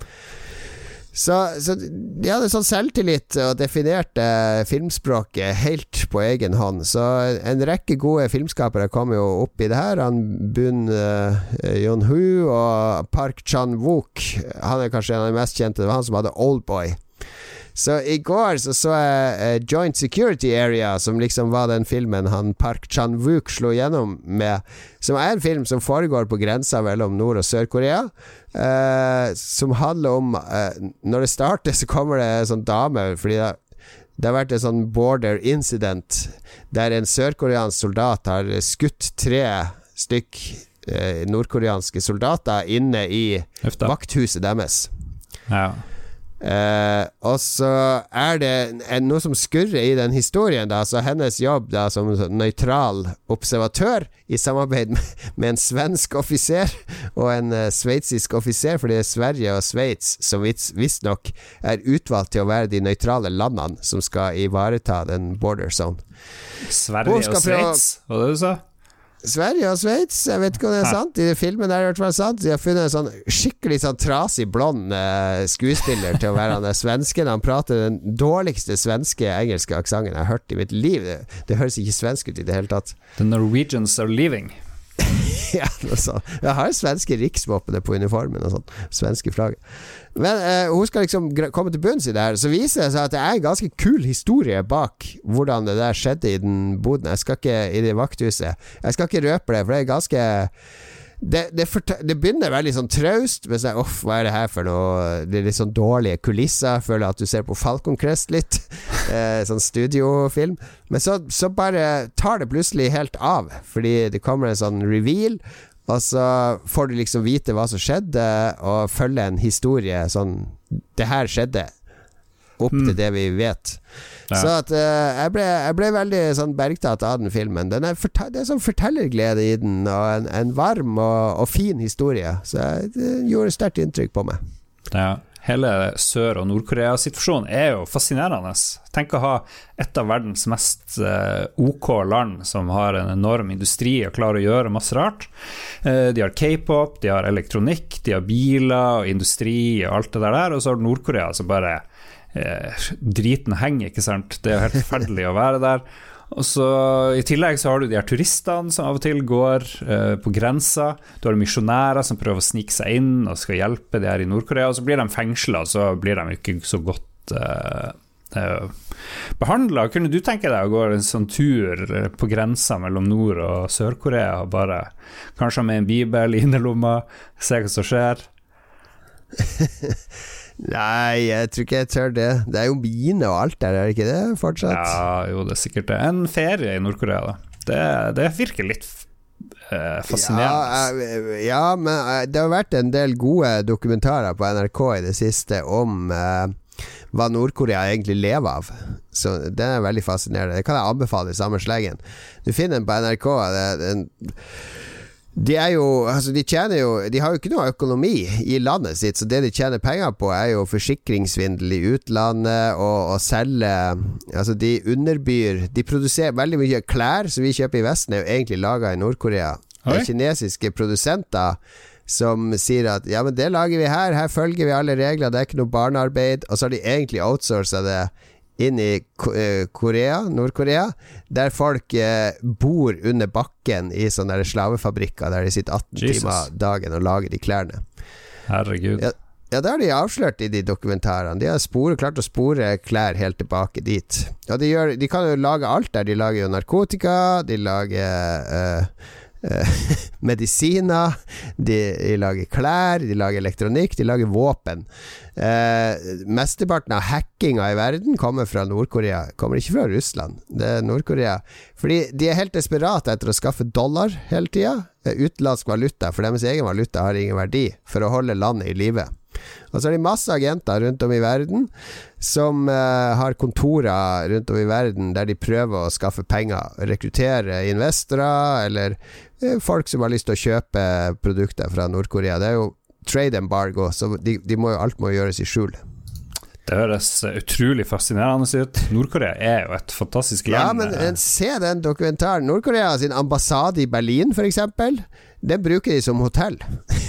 Så, så de hadde sånn selvtillit og definerte filmspråket helt på egen hånd. Så en rekke gode filmskapere kom jo opp i det her. Han Bun uh, Yon-hu og Park Chan-wook. Han er kanskje en av de mest kjente. Det var han som hadde Oldboy. Så i går så, så jeg eh, Joint Security Area, som liksom var den filmen han Park Chan-wook slo gjennom med. Som er en film som foregår på grensa mellom Nord- og Sør-Korea. eh, som handler om eh, Når det starter, så kommer det en sånn dame Fordi det, det har vært en sånn border incident der en sørkoreansk soldat har skutt tre stykk eh, nordkoreanske soldater inne i Huff vakthuset deres. Ja. Eh, og så er det en, noe som skurrer i den historien, da. Så hennes jobb da som nøytral observatør, i samarbeid med, med en svensk offiser og en uh, sveitsisk offiser, fordi det er Sverige og Sveits som vis- visstnok er utvalgt til å være de nøytrale landene som skal ivareta den border zone. Sverige og Sveits, var det du sa? Sverige og Sveits, jeg vet ikke om det er Hæ. sant. I den filmen der, det i hvert fall sant. De har funnet en sånn skikkelig sånn trasig blond eh, skuespiller til å være han svensken. Han prater den dårligste svenske engelske aksenten jeg har hørt i mitt liv. Det, det høres ikke svensk ut i det hele tatt. The Norwegians are leaving. [LAUGHS] ja, noe. Jeg har svenske riksvåpenet på uniformen og sånn. Svenske flagget. Men eh, hun skal liksom komme til bunns i det her. Så viser det seg at det er en ganske kul historie bak hvordan det der skjedde i den boden. Jeg skal ikke i det vakthuset. Jeg skal ikke røpe det, for det er ganske det, det, det begynner veldig sånn traust, men så Uff, hva er det her for noe? Det er litt sånn dårlige kulisser. Føler at du ser på Falcon Crest litt. [LAUGHS] Eh, sånn studiofilm. Men så, så bare tar det plutselig helt av, fordi det kommer en sånn reveal. Og så får du liksom vite hva som skjedde, og følge en historie sånn Det her skjedde. Opp til det vi vet. Ja. Så at uh, jeg, ble, jeg ble veldig sånn bergtatt av den filmen. Den er det er sånn fortellerglede i den, og en, en varm og, og fin historie. Så det gjorde sterkt inntrykk på meg. Ja. Hele Sør- og Nord-Korea-situasjonen er jo fascinerende. Tenk å ha et av verdens mest eh, OK land som har en enorm industri og klarer å gjøre masse rart. Eh, de har k-pop, de har elektronikk, de har biler og industri og alt det der, og så har du Nord-Korea som bare eh, Driten henger, ikke sant. Det er jo helt forferdelig å være der. Og så I tillegg så har du de her turistene som av og til går eh, på grensa. Du har misjonærer som prøver å snike seg inn og skal hjelpe de her i Nord-Korea. Og så blir de fengsla, og så blir de ikke så godt eh, eh, behandla. Kunne du tenke deg å gå en sånn tur eh, på grensa mellom Nord- og Sør-Korea? og Bare kanskje med en bibel i innerlomma, se hva som skjer? [LAUGHS] Nei, jeg tror ikke jeg tør det. Det er jo mine og alt der, er det ikke det? Fortsatt? Ja, jo, det er sikkert det. En ferie i Nord-Korea, da. Det, det virker litt eh, fascinerende. Ja, eh, ja, men eh, det har vært en del gode dokumentarer på NRK i det siste om eh, hva Nord-Korea egentlig lever av. Så Det er veldig fascinerende. Det kan jeg anbefale i samme slengen. Du finner den på NRK. Det, er en de er jo Altså, de tjener jo De har jo ikke noe økonomi i landet sitt, så det de tjener penger på, er jo forsikringssvindel i utlandet og å selge Altså, de underbyr De produserer veldig mye klær som vi kjøper i Vesten, er jo egentlig laga i Nord-Korea. Det er kinesiske produsenter som sier at ja, men det lager vi her, her følger vi alle regler, det er ikke noe barnearbeid. Og så har de egentlig outsourca det inn i eh, Korea, Nord-Korea, der folk eh, bor under bakken i sånne slavefabrikker der de sitter 18 Jesus. timer dagen og lager de klærne. Herregud. Ja, ja, det har de avslørt i de dokumentarene. De har spore, klart å spore klær helt tilbake dit. Og de, gjør, de kan jo lage alt der. De lager jo narkotika, de lager eh, [LAUGHS] medisiner, de, lager klær, de lager elektronikk, de lager våpen. Eh, mesteparten av hackinga i verden kommer fra Nord-Korea, kommer ikke fra Russland. Det er Nord-Korea. Fordi de er helt desperate etter å skaffe dollar hele tida. Utenlandsk valuta, for deres egen valuta har ingen verdi, for å holde landet i live. Og så er det masse agenter rundt om i verden som eh, har kontorer rundt om i verden der de prøver å skaffe penger. Rekruttere investorer eller eh, folk som har lyst til å kjøpe produkter fra Nord-Korea. Det er jo trade embargo, så de, de må jo, alt må gjøres i skjul. Det høres utrolig fascinerende ut. Nord-Korea er jo et fantastisk land. Ja, men eh, se den dokumentaren. Nord-Korea sin ambassade i Berlin, f.eks. Den bruker de som hotell.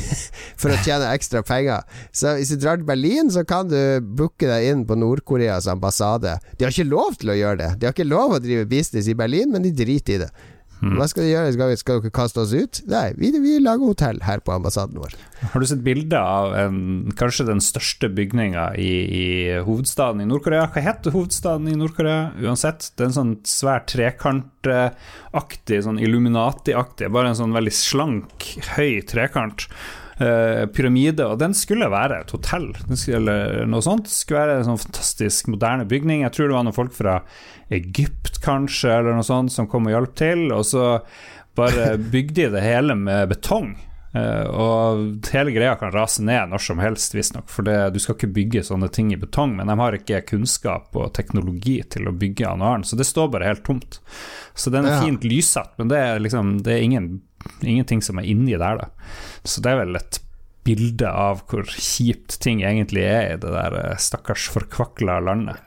[LAUGHS] For å tjene ekstra penger. Så hvis du drar til Berlin, så kan du booke deg inn på Nord-Koreas ambassade. De har ikke lov til å gjøre det. De har ikke lov å drive business i Berlin, men de driter i det. Hva skal de gjøre? Skal, skal dere kaste oss ut? Nei, vi, vi lager hotell her på ambassaden vår. Har du sett bilde av en, kanskje den største bygninga i, i hovedstaden i Nord-Korea? Hva heter hovedstaden i Nord-Korea uansett? Det er en sånn svær trekantaktig, sånn Illuminati-aktig, bare en sånn veldig slank, høy trekant. Eh, pyramide, og den skulle være et hotell. eller noe sånt skulle være en sånn fantastisk moderne bygning. Jeg tror det var noen folk fra Egypt, kanskje, eller noe sånt, som kom og hjalp til. Og så bare [LAUGHS] bygde de det hele med betong. Uh, og hele greia kan rase ned når som helst, visstnok. For det, du skal ikke bygge sånne ting i betong, men de har ikke kunnskap og teknologi til å bygge annet. Så det står bare helt tomt. Så den er Ja. fint lyssatt, men det er liksom Det er ingen, ingenting som er inni der, da. Så det er vel et bilde av hvor kjipt ting egentlig er i det der eh, stakkars forkvakla landet.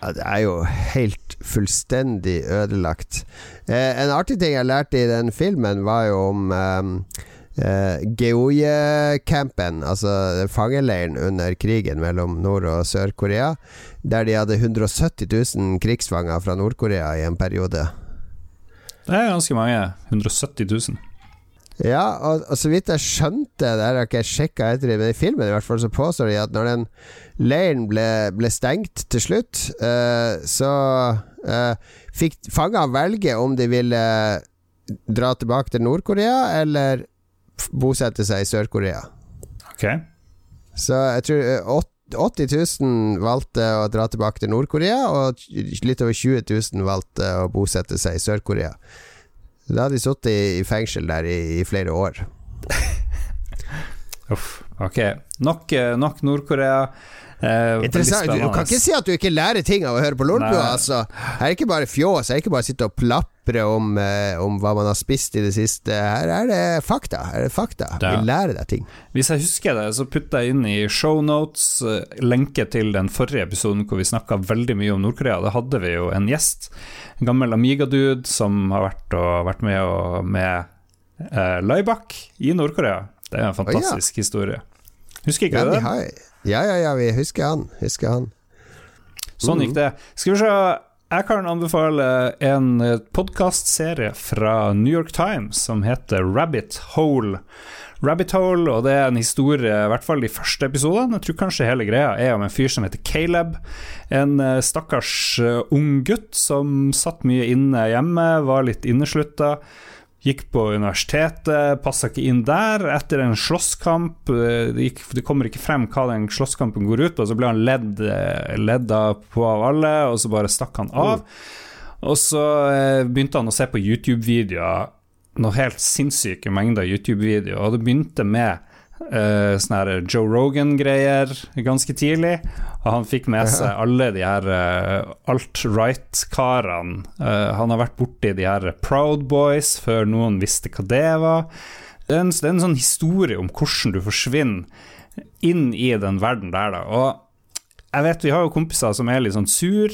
Ja, det er jo helt fullstendig ødelagt. Eh, en artig ting jeg lærte i den filmen, var jo om eh, eh, Geoye-campen, altså fangeleiren under krigen mellom Nord- og Sør-Korea, der de hadde 170 000 krigsfanger fra Nord-Korea i en periode. Det er ganske mange. 170 000. Ja, og, og så vidt jeg skjønte, det har jeg ikke sjekka etter, men i filmen i hvert fall så påstår de at når den leiren ble, ble stengt til slutt, uh, så uh, fikk fangene velge om de ville dra tilbake til Nord-Korea eller bosette seg i Sør-Korea. Okay. Så jeg tror eh, 80 000 valgte å dra tilbake til Nord-Korea, og litt over 20 000 valgte å bosette seg i Sør-Korea. Da hadde de sittet i, fengsel der i, i flere år. Uff, ok. Nok, eh, nok Nord-Korea. Eh, Interessant. Du, kan ikke si at du ikke lærer ting av å høre på Lolbua. Altså. Her er ikke bare fjås, her er ikke bare å sitte og plapre om, eh, om hva man har spist i det siste. Her er det fakta. Her er det fakta. Ja. Vi lærer deg ting. Hvis jeg husker det, så putter jeg inn i shownotes uh, lenke til den forrige episoden hvor vi snakka veldig mye om Nord-Korea. Da hadde vi jo en gjest, en gammel Amiga-dude som har vært, og, vært med, og, med uh, Laibak i Nord-Korea. Det er en fantastisk historie. Husker ikke Ja, du det? Ja, ja, ja, vi husker han. Husker han. Sånn gikk det. Skal vi se Jeg kan anbefale en podkastserie fra New York Times som heter Rabbit Hole. Rabbit Hole, og det er en historie, i hvert fall de første episodene, jeg tror kanskje hele greia er om en fyr som heter Caleb. En eh, stakkars eh, ung gutt som satt mye inne hjemme, var litt inneslutta. Gikk på universitetet, passa ikke inn der. Etter en slåsskamp eh, det, det kommer ikke frem hva den slåsskampen går ut på, så ble han ledd, ledda på av alle, og så bare stakk han av. Og så eh, begynte han å se på YouTube-videoer, noe helt sinnssyke mengder YouTube-videoer, og det begynte med Uh, sånne Joe Rogan-greier ganske tidlig. Han fikk med seg alle de her uh, alt-right-karene. Uh, han har vært borti de her Proud Boys før noen visste hva det var. Det er, en, det er en sånn historie om hvordan du forsvinner inn i den verden der, da. Og jeg vet vi har jo kompiser som er litt sånn sur.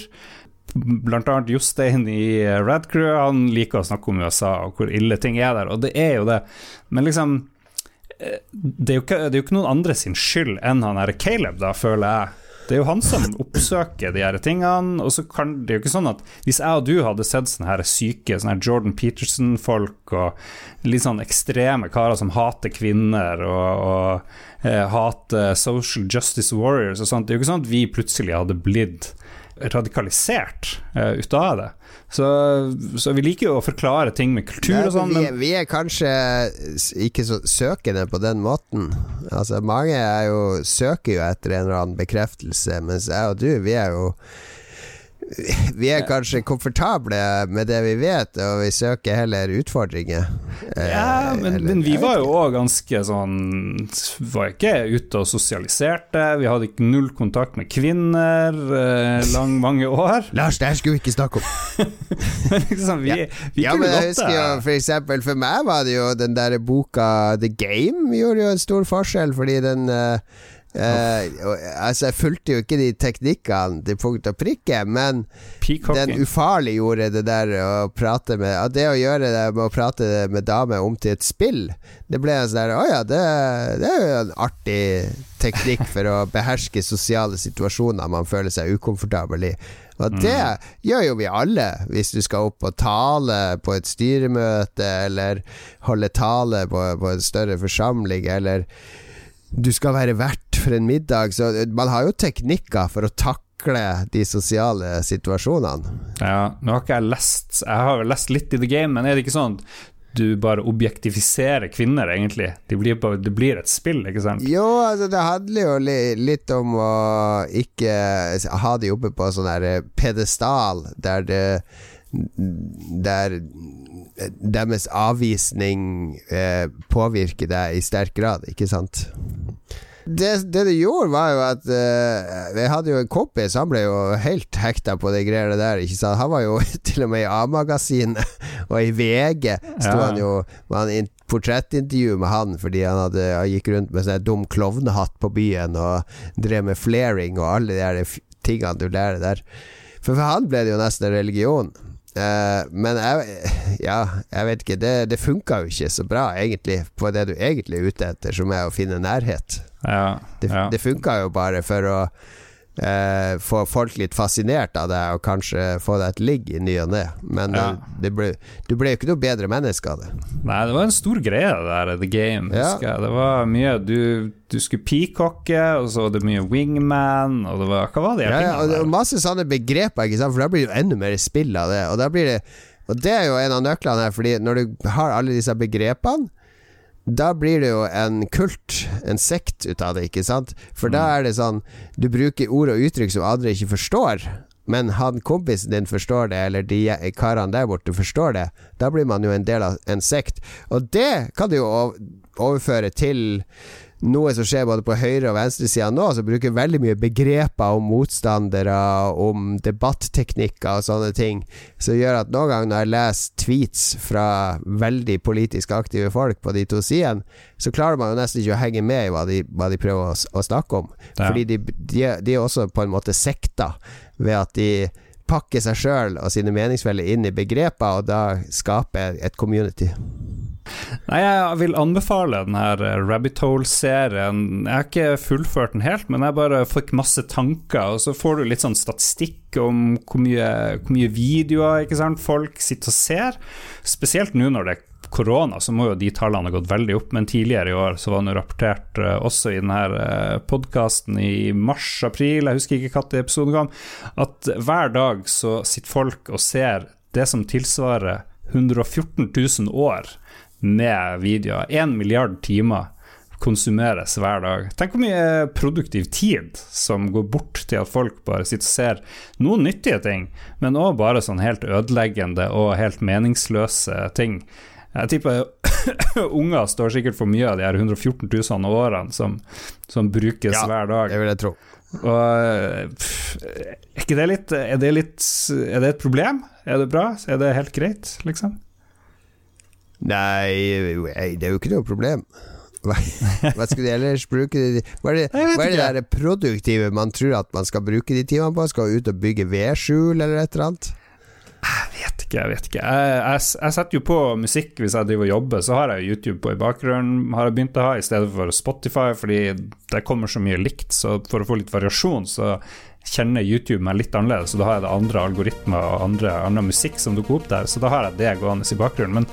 Blant annet Jostein i Radcrew, han liker å snakke om USA og hvor ille ting er der, og det er jo det. Men liksom eh, det er, jo ikke, det er jo ikke noen andre sin skyld enn han her Caleb, da, føler jeg. Det er jo han som oppsøker de her tingene, og så kan det jo ikke sånn at hvis jeg og du hadde sett sånne her syke sånne her Jordan Peterson-folk og litt sånn ekstreme karer som hater kvinner og, og eh, hater social justice warriors og sånt, det er jo ikke sånn at vi plutselig hadde blitt radikalisert eh, ut av det. Så, så vi liker jo å forklare ting med kultur og sånn, vi, vi er kanskje ikke så søkende på den måten. Altså Mange er jo, søker jo etter en eller annen bekreftelse, mens jeg og du, vi er jo [LAUGHS] Vi er kanskje komfortable med det vi vet, og vi søker heller utfordringer. Eh, Ja, men, eller- men vi var jo òg ganske sånn Var ikke ute og sosialiserte. Vi hadde ikke null kontakt med kvinner eh, lang, mange år. [LAUGHS] Lars, det her skulle vi ikke snakke om. [LAUGHS] Men liksom, vi, vi Ja, kunne men jeg husker jo for eksempel For meg var det jo den der boka The Game gjorde jo en stor forskjell, fordi den eh, og- Altså, jeg fulgte jo ikke de teknikkene til punkt og prikke, men den Peacocking. ufarliggjorde det der å prate med at Det å gjøre det med å prate med damer om til et spill, det ble en sånn der Å ja, det, det er jo en artig teknikk for å beherske sosiale situasjoner man føler seg ukomfortabel i. Og det gjør jo vi alle, hvis du skal opp og tale på et styremøte, eller holde tale på, på en større forsamling, eller du skal være vert for en middag. Så man har jo teknikker for å takle de sosiale situasjonene. Ja, nå har ikke jeg lest Jeg har lest litt i The Game, men er det ikke sånn du bare objektifiserer kvinner, egentlig? Det blir de det blir et spill, ikke sant? Jo, altså det handler jo li litt om å ikke ha de oppe på sånn her pedestal der det Der deres avvisning eh, påvirker deg i sterk grad, ikke sant? Det, det du gjorde, var jo at eh, Jeg hadde jo en kompis, han ble jo helt hekta på de greiene der. Ikke sant? Han var jo [LAUGHS] til og med i A-magasinet og i VG sto Ja. han jo med han portrettintervju med han fordi han, hadde, han gikk rundt med sånn dum klovnehatt på byen og drev med flaring og alle de tingene du lærer der. For for han ble det jo nesten en religion. Eh, men jeg, ja, jeg vet ikke. Det, det funka jo ikke så bra, egentlig, på det du egentlig er ute etter, som er å finne nærhet. Ja, Det, ja. det funka jo bare for å eh, få folk litt fascinert av deg, og kanskje få deg et ligg i ny og ne. Men Ja. eh, ble, du ble jo ikke noe bedre menneske av det. Nei, det var en stor greie, det der The Game. Ja. husker jeg. Det var mye Du, du skulle peacocke, og så var det mye wingman, og det var Hva var det? Ja, ja, og det var masse sånne begreper, ikke sant? for da blir det jo enda mer spill av det. Og, da blir det, og det er jo en av nøklene her, Fordi når du har alle disse begrepene, da blir det jo en kult, en sekt ut av det, ikke sant? For da er det sånn Du bruker ord og uttrykk som andre ikke forstår. men han kompisen din forstår det, eller de karene der borte forstår det, da blir man jo en del av en sekt. Og det kan du jo overføre til noe som skjer både på høyre- og venstresida nå, som bruker veldig mye begreper om motstandere, om debatteknikker og sånne ting, som gjør at noen ganger når jeg leser tweets fra veldig politisk aktive folk på de to sidene, så klarer man jo nesten ikke å henge med i hva de, hva de prøver å, å snakke om. Ja. Fordi de, de, de er også på en måte sekta ved at de pakker seg sjøl og sine meningsfeller inn i begreper, og da skaper et community. Nei, jeg vil anbefale den her eh, Rabbit Hole-serien. Jeg har ikke fullført den helt, men jeg bare fikk masse tanker, og så får du litt sånn statistikk om hvor mye, hvor mye videoer folk sitter og ser. Spesielt nå når det er korona, så må jo de tallene ha gått veldig opp, men tidligere i år så var det rapportert eh, også i denne podkasten i mars-april, jeg husker ikke når episoden kom, at hver dag så sitter folk og ser det som tilsvarer 114 000 år med videoer. Én milliard timer konsumeres hver dag. Tenk hvor mye produktiv tid som går bort til at folk bare sitter og ser noen nyttige ting, men òg bare sånn helt ødeleggende og helt meningsløse ting. Jeg tipper [COUGHS] unger står sikkert for mye av de her 114 000 årene som, som brukes Ja, hver dag. Det vil jeg tro. Og pff, er det litt Er det litt Er det et problem? Er det bra? Er det helt greit, liksom? Nei, det er jo ikke noe problem. Hva, hva skulle de ellers bruke de Hva er det, hva er det der produktive man tror at man skal bruke de timene på? Skal ut og bygge vedskjul eller et eller annet? Jeg vet ikke, jeg vet ikke. Jeg, jeg, jeg setter jo på musikk hvis jeg driver og jobber, så har jeg YouTube på i bakgrunnen, har jeg begynt å ha, i stedet for Spotify, fordi det kommer så mye likt, så for å få litt variasjon, så kjenner YouTube meg litt annerledes, så da har jeg det andre algoritmer og andre, andre musikk som dukker opp der, så da har jeg det gående i bakgrunnen. Men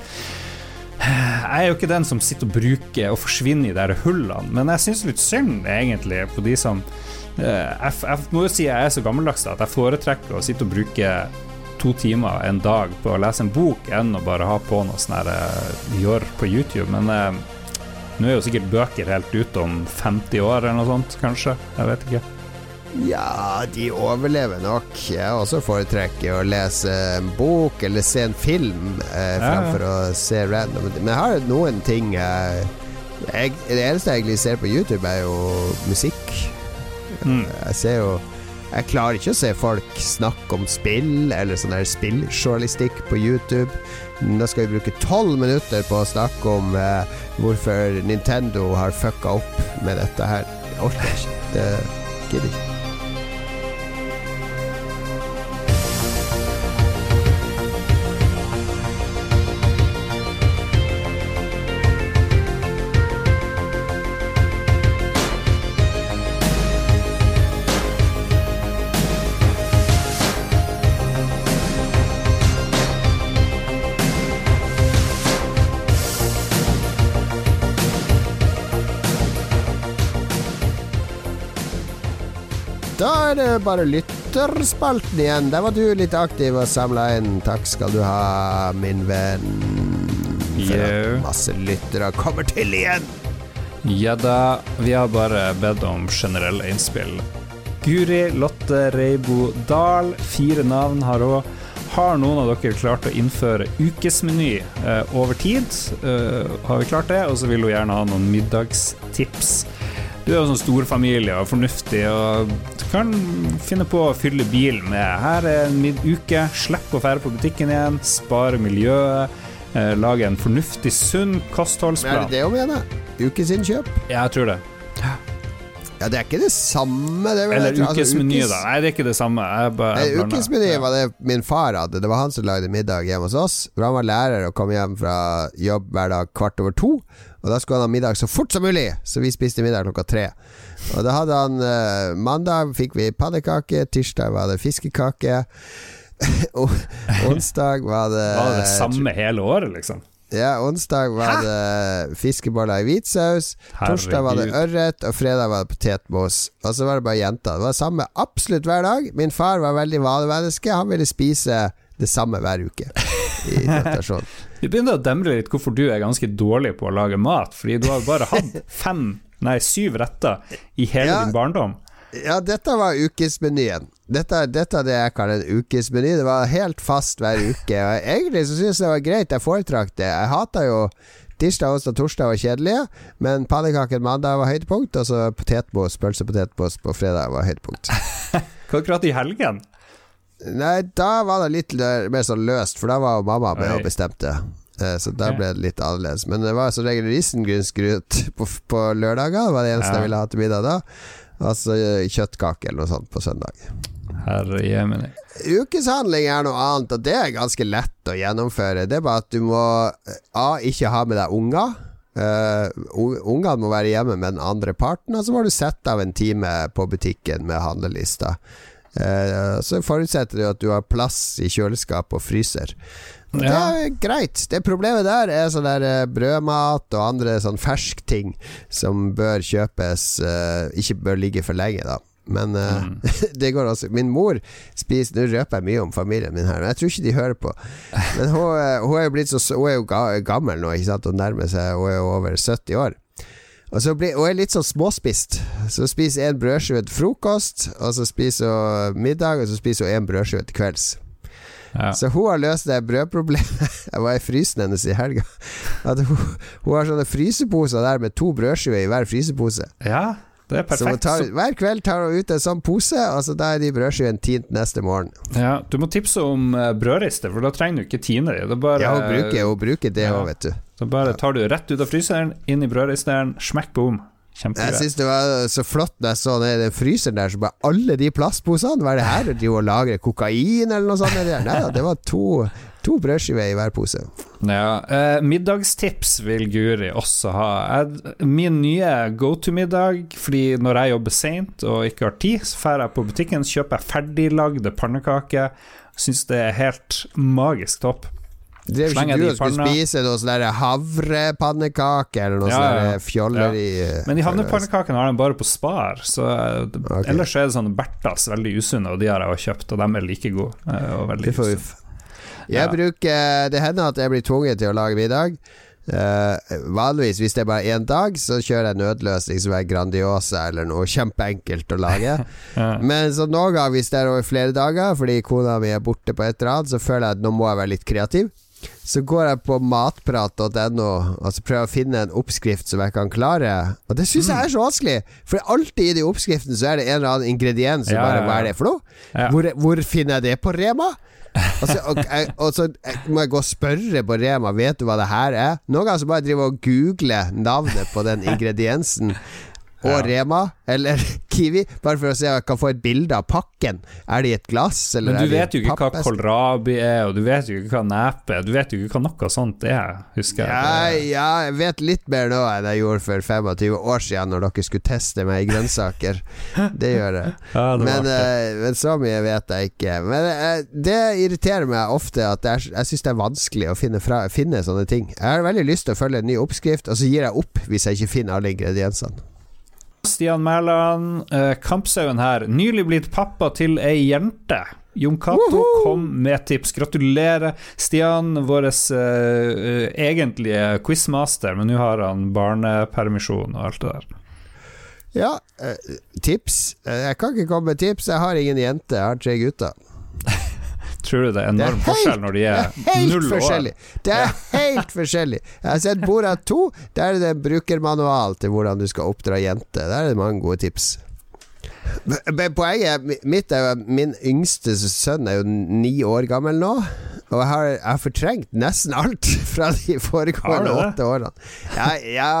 jeg er jo ikke den som sitter og bruker og forsvinner i de hullene, men jeg syns litt synd egentlig på de som eh, jeg, jeg må jo si jeg er så gammeldags at jeg foretrekker å sitte og bruke to timer en dag på å lese en bok enn å bare ha på noe sånn eh, gjør på YouTube. Men eh, nå er jo sikkert bøker helt ute om 50 år eller noe sånt, kanskje. Jeg vet ikke. Ja, de overlever nok. Jeg også foretrekker å lese en bok eller se en film eh, Ja, ja. fremfor å se random. Men jeg har noen ting eh, jeg, Det eneste jeg egentlig ser på YouTube, er jo musikk. Mm. Jeg ser jo Jeg klarer ikke å se folk snakke om spill eller sånn der spilljournalistikk på YouTube. Da skal vi bruke tolv minutter på å snakke om eh, hvorfor Nintendo har fucka opp med dette her. Jeg orker ikke. Det gidder ikke. Bare lytterspalten igjen. Der var du litt aktiv og samla inn. Takk skal du ha, min venn. For at masse lyttere kommer til igjen. Ja da, vi har bare bedt om generelle innspill. Guri Lotte Reibo Dahl, fire navn har òg. Har noen av dere klart å innføre ukesmeny eh, over tid? Eh, har vi klart det? Og så vil hun gjerne ha noen middagstips. Du er jo sånn storfamilie og fornuftig, og du kan finne på å fylle bilen med Her er en uke, slipp å fære på butikken igjen, spare miljøet, eh, lage en fornuftig, sunn kostholdsplan. Men er det det hun mener? Ukesinnkjøp? Ja, jeg tror det. Ja, det er ikke det samme. Det er Eller altså, ukesmeny, ukes- da. Nei, det er ikke det samme. Ukesmeny. Ukesmeny var det min far hadde. Det var han som lagde middag hjemme hos oss. For Han var lærer og kom hjem fra jobb hver dag kvart over to. Og Da skulle han ha middag så fort som mulig, så vi spiste middag klokka tre. Og da hadde han eh, Mandag fikk vi pannekake, tirsdag var det fiskekake. [LAUGHS] Og onsdag var det Var det samme hele året, liksom? Ja, onsdag var det fiskeboller i hvitsaus. Torsdag var det ørret, og fredag var det potetmos. Og så var det bare jenter. Det var det samme absolutt hver dag. Min far var veldig vanemenneske. Han ville spise det samme hver uke Vi [LAUGHS] begynner å demre litt hvorfor du er ganske dårlig på å lage mat, fordi du har bare hatt [LAUGHS] fem, nei syv retter i hele Ja. din barndom. Ja, dette var ukesmenyen. Dette, dette er det jeg kaller en ukesmeny. Det var helt fast hver uke. Og egentlig så syns jeg det var greit. Jeg foretrakk det. Jeg hata jo tirsdag, onsdag, torsdag var kjedelige, men pannekaker mandag var høydepunkt, og så potetmos, pølsepotetmos på fredag var høydepunkt. [LAUGHS] Hva akkurat i helgen? Nei, da var det litt mer sånn løst, for da var jo mamma med og bestemte. Eh, Så da ble det litt annerledes. Men det var som regel risengrynsgrut [LAUGHS] på, på lørdager. Det var det eneste Ja. jeg ville ha til middag da. Altså eh, kjøttkake eller noe sånt på søndag. Herre jemini. Ukeshandling er noe annet, og det er ganske lett å gjennomføre. Det er bare at du må eh, A. Ikke ha med deg unger. Uh, Ungene må være hjemme med den andre parten, og så må du sette av en time på butikken med handlelista. Eh, så forutsetter det at du har plass i kjøleskap og fryser. Og Det er greit. Det problemet der er sånn der eh, brødmat og andre sånn ferskting som bør kjøpes, eh, ikke bør ligge for lenge, da. Men uh, Mm. [LAUGHS] det går også. Min mor spiser Nå røper jeg mye om familien min her, men jeg tror ikke de hører på. Men hun, hun er jo blitt så Hun er jo ga, gammel nå, ikke sant, og nærmer seg Hun er jo over 70 år. Og så blir, og er litt sånn småspist. Så spiser en brødskive til frokost, og så spiser hun middag, og så spiser hun en brødskive til kvelds. Ja. Så hun har løst det brødproblemet. [LAUGHS] Jeg var i frysen hennes i helga. At hun, hun har sånne fryseposer der med to brødskiver i hver frysepose. ja, det er Så perfekt. tar, hver kveld tar hun ut en sånn pose, og så da er de brødskivene tint neste morgen. ja, du må tipse om eh, brødrister, for da trenger du ikke tine dem. Det Ja, hun bruker, hun bruker det Ja. vet du. Så bare tar du rett ut av fryseren, inn i brødristeren, smekk boom. Jeg syns det var så flott når jeg så ned i den fryseren der, så bare alle de plastposene, hva er det her? De å lagre kokain eller noe sånt? der? Nei da, det var to, to brødskiver i hver pose. Ja, eh, middagstips vil Guri også ha. Jeg, min nye go to-middag, fordi når jeg jobber seint og ikke har tid, så drar jeg på butikken, kjøper jeg ferdiglagde pannekaker. Syns det er helt magisk topp. Drev jo ikke du som og skulle spise noe sånn der havrepannekake eller noe Ja, sånn ja. Men de havrepannekakene har de bare på Spar, så okay. ellers er det sånn Bertas, veldig usunne, og de har jeg kjøpt, og de er like gode. eh, Og veldig Det usunne. Jeg Ja. bruker Det hender at jeg blir tvunget til å lage middag. Uh, vanligvis, hvis det er bare én dag, så kjører jeg nødløsning som er Grandiosa eller noe kjempeenkelt å lage. [LAUGHS] Ja. Men så noen ganger, hvis det er over flere dager, fordi kona mi er borte på et eller annet, så føler jeg at nå må jeg være litt kreativ. Så går jeg på matprat.no og så prøver jeg å finne en oppskrift som jeg kan klare. Og det syns jeg er så vanskelig, for alltid i de oppskriftene så er det en eller annen ingrediens som Ja, bare. Hva er det for noe? Ja. Hvor, hvor finner jeg det på Rema? Og så, og, og så må jeg gå og spørre på Rema Vet du hva det her er. Noen ganger så må jeg og google navnet på den ingrediensen. Og Rema eller [LAUGHS] Kiwi, bare for å se om jeg kan få et bilde av pakken. Er det i et glass, eller Men er du det i vet jo ikke hva kålrabi er, og du vet jo ikke hva nepe er, du vet jo ikke hva noe sånt er, husker jeg. Ja, ja, jeg vet litt mer nå enn jeg gjorde for 25 år siden, når dere skulle teste meg i grønnsaker. [LAUGHS] Det gjør jeg. Ja, det Men, eh, men så mye vet jeg ikke. Men uh, det irriterer meg ofte at er, jeg syns det er vanskelig å finne, fra, finne sånne ting. Jeg har veldig lyst til å følge en ny oppskrift, og så gir jeg opp hvis jeg ikke finner alle ingrediensene. Stian Mæland, eh, Kampsauen her. Nylig blitt pappa til ei jente. Jon Cato kom med tips. Gratulerer, Stian, vår uh, egentlige quizmaster, men nå har han barnepermisjon og alt det der. Ja, uh, tips? Jeg kan ikke komme med tips. Jeg har ingen jente, jeg har tre gutter. Tror du det er Det er helt- forskjell når de er, er null år? Det er helt forskjellig. Jeg har sett Borat 2. Der er det brukermanual til hvordan du skal oppdra jente. Der er det mange gode tips. Men- poenget mitt er jo min yngste sønn er jo ni år gammel nå. Og jeg har, jeg har fortrengt nesten alt [LAUGHS] fra de foregående åtte årene. Ja, ja,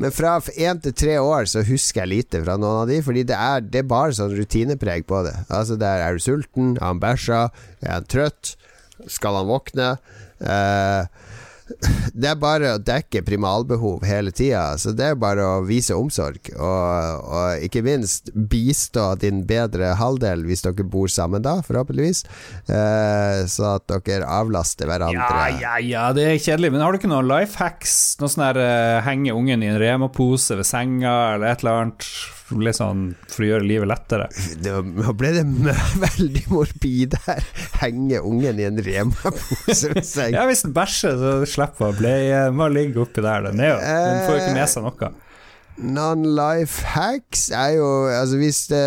men fra én til tre år så husker jeg lite fra noen av de, fordi det er, det er bare sånn rutinepreg på det. Altså der Er du sulten? har han bæsja? Er han trøtt? Skal han våkne? Eh, det er bare å dekke primalbehov hele tida. Så det er bare å vise omsorg, og, og ikke minst bistå din bedre halvdel, hvis dere bor sammen da, forhåpentligvis, eh, så at dere avlaster hverandre. Ja, ja, ja, det er kjedelig. Men har du ikke noen life hacks? Noe sånn der uh, henge ungen i en Rema-pose ved senga, eller et eller annet? Litt sånn for å gjøre livet lettere. Nå ble det [LAUGHS] veldig morbid her. Henge ungen i en Rema-pose ved seng. Ja, hvis den bæsjer, så slipper hun bleie. Må ligge oppi der. Den, er jo, den får jo ikke med seg noe. Non-life hacks er jo Altså hvis, det,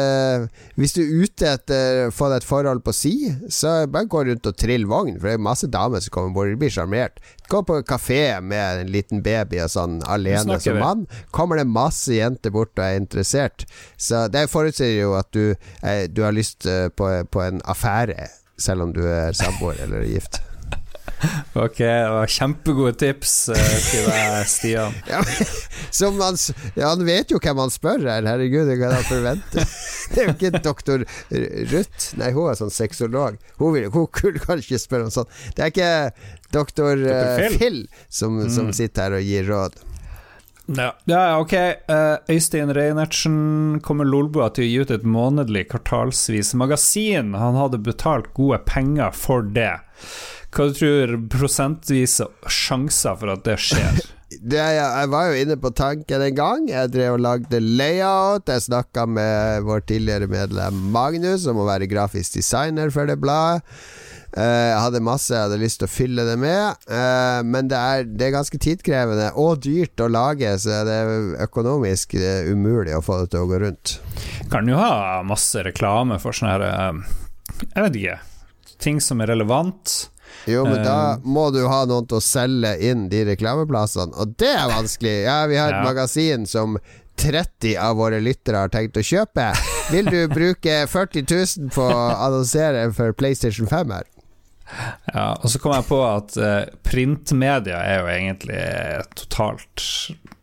hvis du er ute etter å få deg et forhold på si, så bare gå rundt og trill vogn, for det er masse damer som kommer bort de blir sjarmert. Gå på kafé med en liten baby og sånn alene som mann. Kommer det masse jenter bort og er interessert. Så det forutsetter jo at du, eh, du har lyst eh, på, på en affære, selv om du er samboer eller gift. Ok, det var kjempegode tips skriver Stian. [LAUGHS] Ja, men, som han, ja, han vet jo hvem han spør her, herregud, hva kan han forvente. [LAUGHS] Det er jo ikke doktor Ruth, nei, hun er sånn sexolog. Hun, vil, hun kunne kanskje spørre om sånt. Det er ikke doktor eh, Phil. Phil som, som sitter her og gir råd. Ja, ja ok. Eh, Øystein Reinertsen kommer Lolbua til å gi ut et månedlig kvartalsvis magasin. Han hadde betalt gode penger for det. Hva du tror prosentvise sjanser for at det skjer? [LAUGHS] Det, jeg, var jo inne på tanken en gang. Jeg drev og lagde layout. Jeg snakka med vår tidligere medlem Magnus, som må være grafisk designer for det bladet. Eh, jeg hadde masse jeg hadde lyst til å fylle det med, eh, men det er, det er ganske tidkrevende og dyrt å lage, så det er økonomisk eh, umulig å få det til å gå rundt. Kan jo ha masse reklame for sånne her Jeg vet ikke. Ting som er relevant. Jo, men da Eh. må du ha noen til å selge inn de reklameplassene, og det er vanskelig. Ja, vi har et Ja. magasin som 30 av våre lyttere har tenkt å kjøpe. Vil du bruke 40 000 på å annonsere for PlayStation 5 her? Ja, og så kom jeg på at eh, printmedia er jo egentlig totalt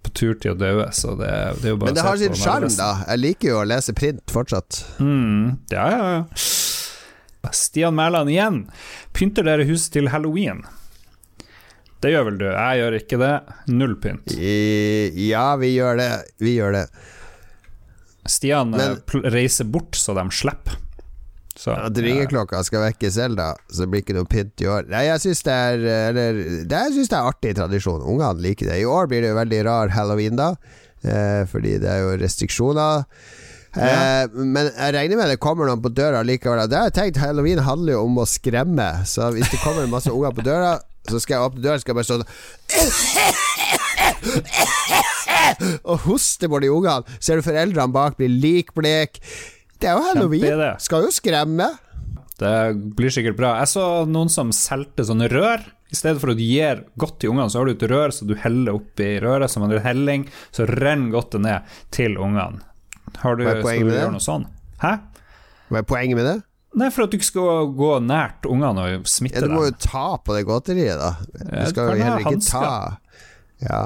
på tur til å dø, så det, det er jo bare Men det har sin sjarm, da. Jeg liker jo å lese print fortsatt. Mm, ja, ja, ja. Stian Mæland igjen. Pynter dere huset til halloween? Det gjør vel du? Jeg gjør ikke det. Null pynt. I, ja, vi gjør det. Vi gjør det. Stian eh, Men- reiser bort så de slipper. Så, At ringeklokka skal vekke Selda, så det blir ikke noe pynt i år. Nei, jeg syns det er Eller det, jeg synes det er artig tradisjon. Ungene liker det. I år blir det jo veldig rar halloween, da. Eh, fordi det er jo restriksjoner. Eh, men jeg regner med det kommer noen på døra likevel. Det har jeg tenkt Halloween handler jo om å skremme. Så hvis det kommer masse [LAUGHS] unger på døra, så skal jeg åpne døra skal bare stå sånn [LAUGHS] Og hoste på de ungene. Ser du foreldrene bak blir likblek. Det er jo halloween. Skal jo skremme. Det blir sikkert bra. Jeg så noen som solgte sånne rør. I stedet for at du gir godt til ungene, så har du et rør så du heller oppi røret som en helling, så renner godtet ned til ungene. Har du, Hva er poenget med det? noe sånn? Hæ? Hva er poenget med det? Nei, for at du ikke skal gå nært ungene og smitte dem. Ja, du må jo ta på det godteriet, da. Du du skal jo heller ikke hansker. ta Ja.